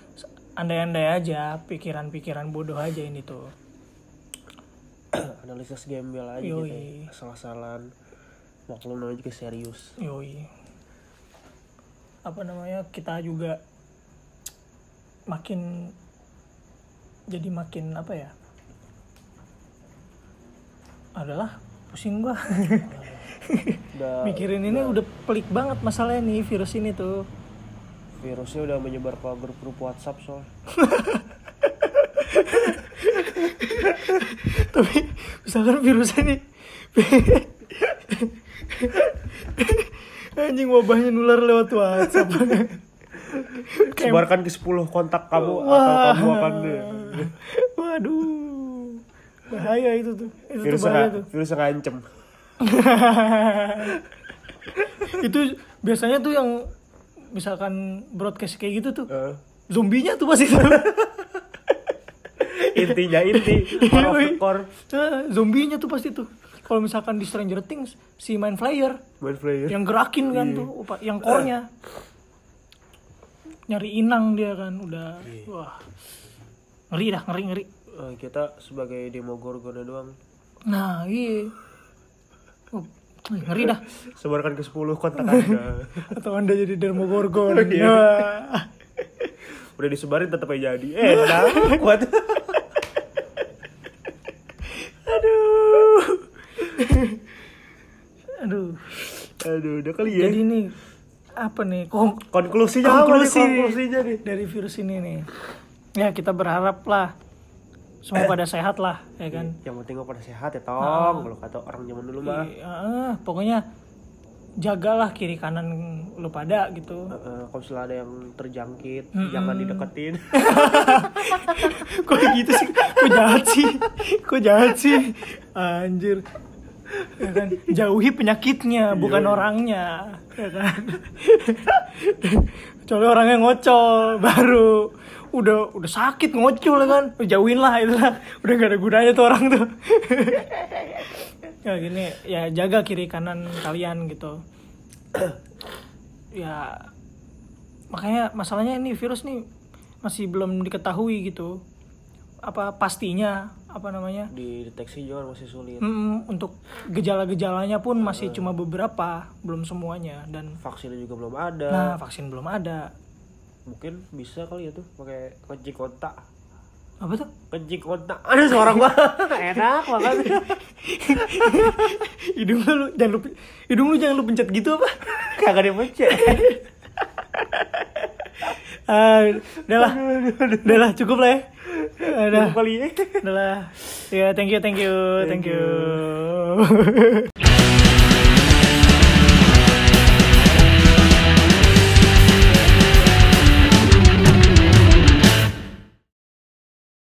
Speaker 2: andai-andai aja pikiran-pikiran bodoh aja ini tuh.
Speaker 1: Analisis gembel aja
Speaker 2: Yoi.
Speaker 1: gitu ya. asal-asalan maklum namanya juga serius.
Speaker 2: Yoi. Apa namanya kita juga makin jadi makin apa ya? Adalah pusing gua.
Speaker 1: Udah
Speaker 2: mikirin ini udah. pelik banget masalahnya nih virus ini tuh.
Speaker 1: Virusnya udah menyebar ke grup-grup WhatsApp soal.
Speaker 2: Tapi misalkan virusnya nih anjing wabahnya nular lewat WhatsApp.
Speaker 1: Sebarkan ke 10 kontak kamu atau
Speaker 2: Wah.
Speaker 1: kamu akan
Speaker 2: waduh. Bahaya itu tuh. Itu tuh
Speaker 1: virus
Speaker 2: bahaya tuh.
Speaker 1: virus ngancem
Speaker 2: itu biasanya tuh yang misalkan broadcast kayak gitu tuh
Speaker 1: Eh,
Speaker 2: zombinya tuh pasti tuh.
Speaker 1: Intinya inti. Core of the
Speaker 2: Yoi.
Speaker 1: core
Speaker 2: zombinya tuh pasti tuh kalau misalkan di Stranger Things si main flyer
Speaker 1: main
Speaker 2: yang gerakin kan tuh upa- yang core-nya. Nyari inang dia kan udah wah. Ngeri dah ngeri ngeri.
Speaker 1: Eh, kita sebagai demogorgon doang.
Speaker 2: Nah iya. Oh, ngeri dah.
Speaker 1: Sebarkan ke 10 kontak anda.
Speaker 2: Atau anda jadi dermogorgon
Speaker 1: Iya.
Speaker 2: Wah.
Speaker 1: udah disebarin tetap aja jadi. Eh enak kuat
Speaker 2: aduh aduh.
Speaker 1: Aduh udah kali ya.
Speaker 2: Jadi ini apa nih? Kon-
Speaker 1: konklusinya apa nih?
Speaker 2: Konklusi
Speaker 1: konklusinya nih.
Speaker 2: dari virus ini nih. Ya kita berharap lah. Semua pada sehat lah ya kan?
Speaker 1: Yang penting pada sehat ya tong kalau kata orang zaman dulu mah.
Speaker 2: Iya, eh, pokoknya jagalah kiri kanan lu pada gitu.
Speaker 1: Eh, kalau misalnya ada yang terjangkit jangan dideketin.
Speaker 2: Kok gitu sih? Kok jahat sih? Kok jahat sih? Anjir ya kan? Jauhi penyakitnya bukan orangnya. Ya kan? Kecuali orangnya ngocol baru udah udah sakit ngocol ya kan? Jauhin lah itu lah. Udah gak ada gunanya tuh orang tuh. Ya gini ya jaga kiri kanan kalian gitu. Ya makanya masalahnya ini virus nih masih belum diketahui gitu. Apa pastinya apa namanya?
Speaker 1: Dideteksi juga masih sulit.
Speaker 2: Mm, untuk gejala-gejalanya pun masih cuma beberapa belum semuanya. Dan
Speaker 1: vaksinnya juga belum ada.
Speaker 2: Nah vaksin belum ada.
Speaker 1: Mungkin bisa kali ya tuh pakai kencing kontak
Speaker 2: apa tuh?
Speaker 1: Kencing kontak ada suara gua. Enak banget.
Speaker 2: Hidung lu jangan lu hidung lu jangan lu pencet gitu apa?
Speaker 1: Kagak dipencet.
Speaker 2: ah udah lah. Udah lah cukup lah ya. Udah.
Speaker 1: kali ya.
Speaker 2: Udah lah. Ya thank you thank you. Thank you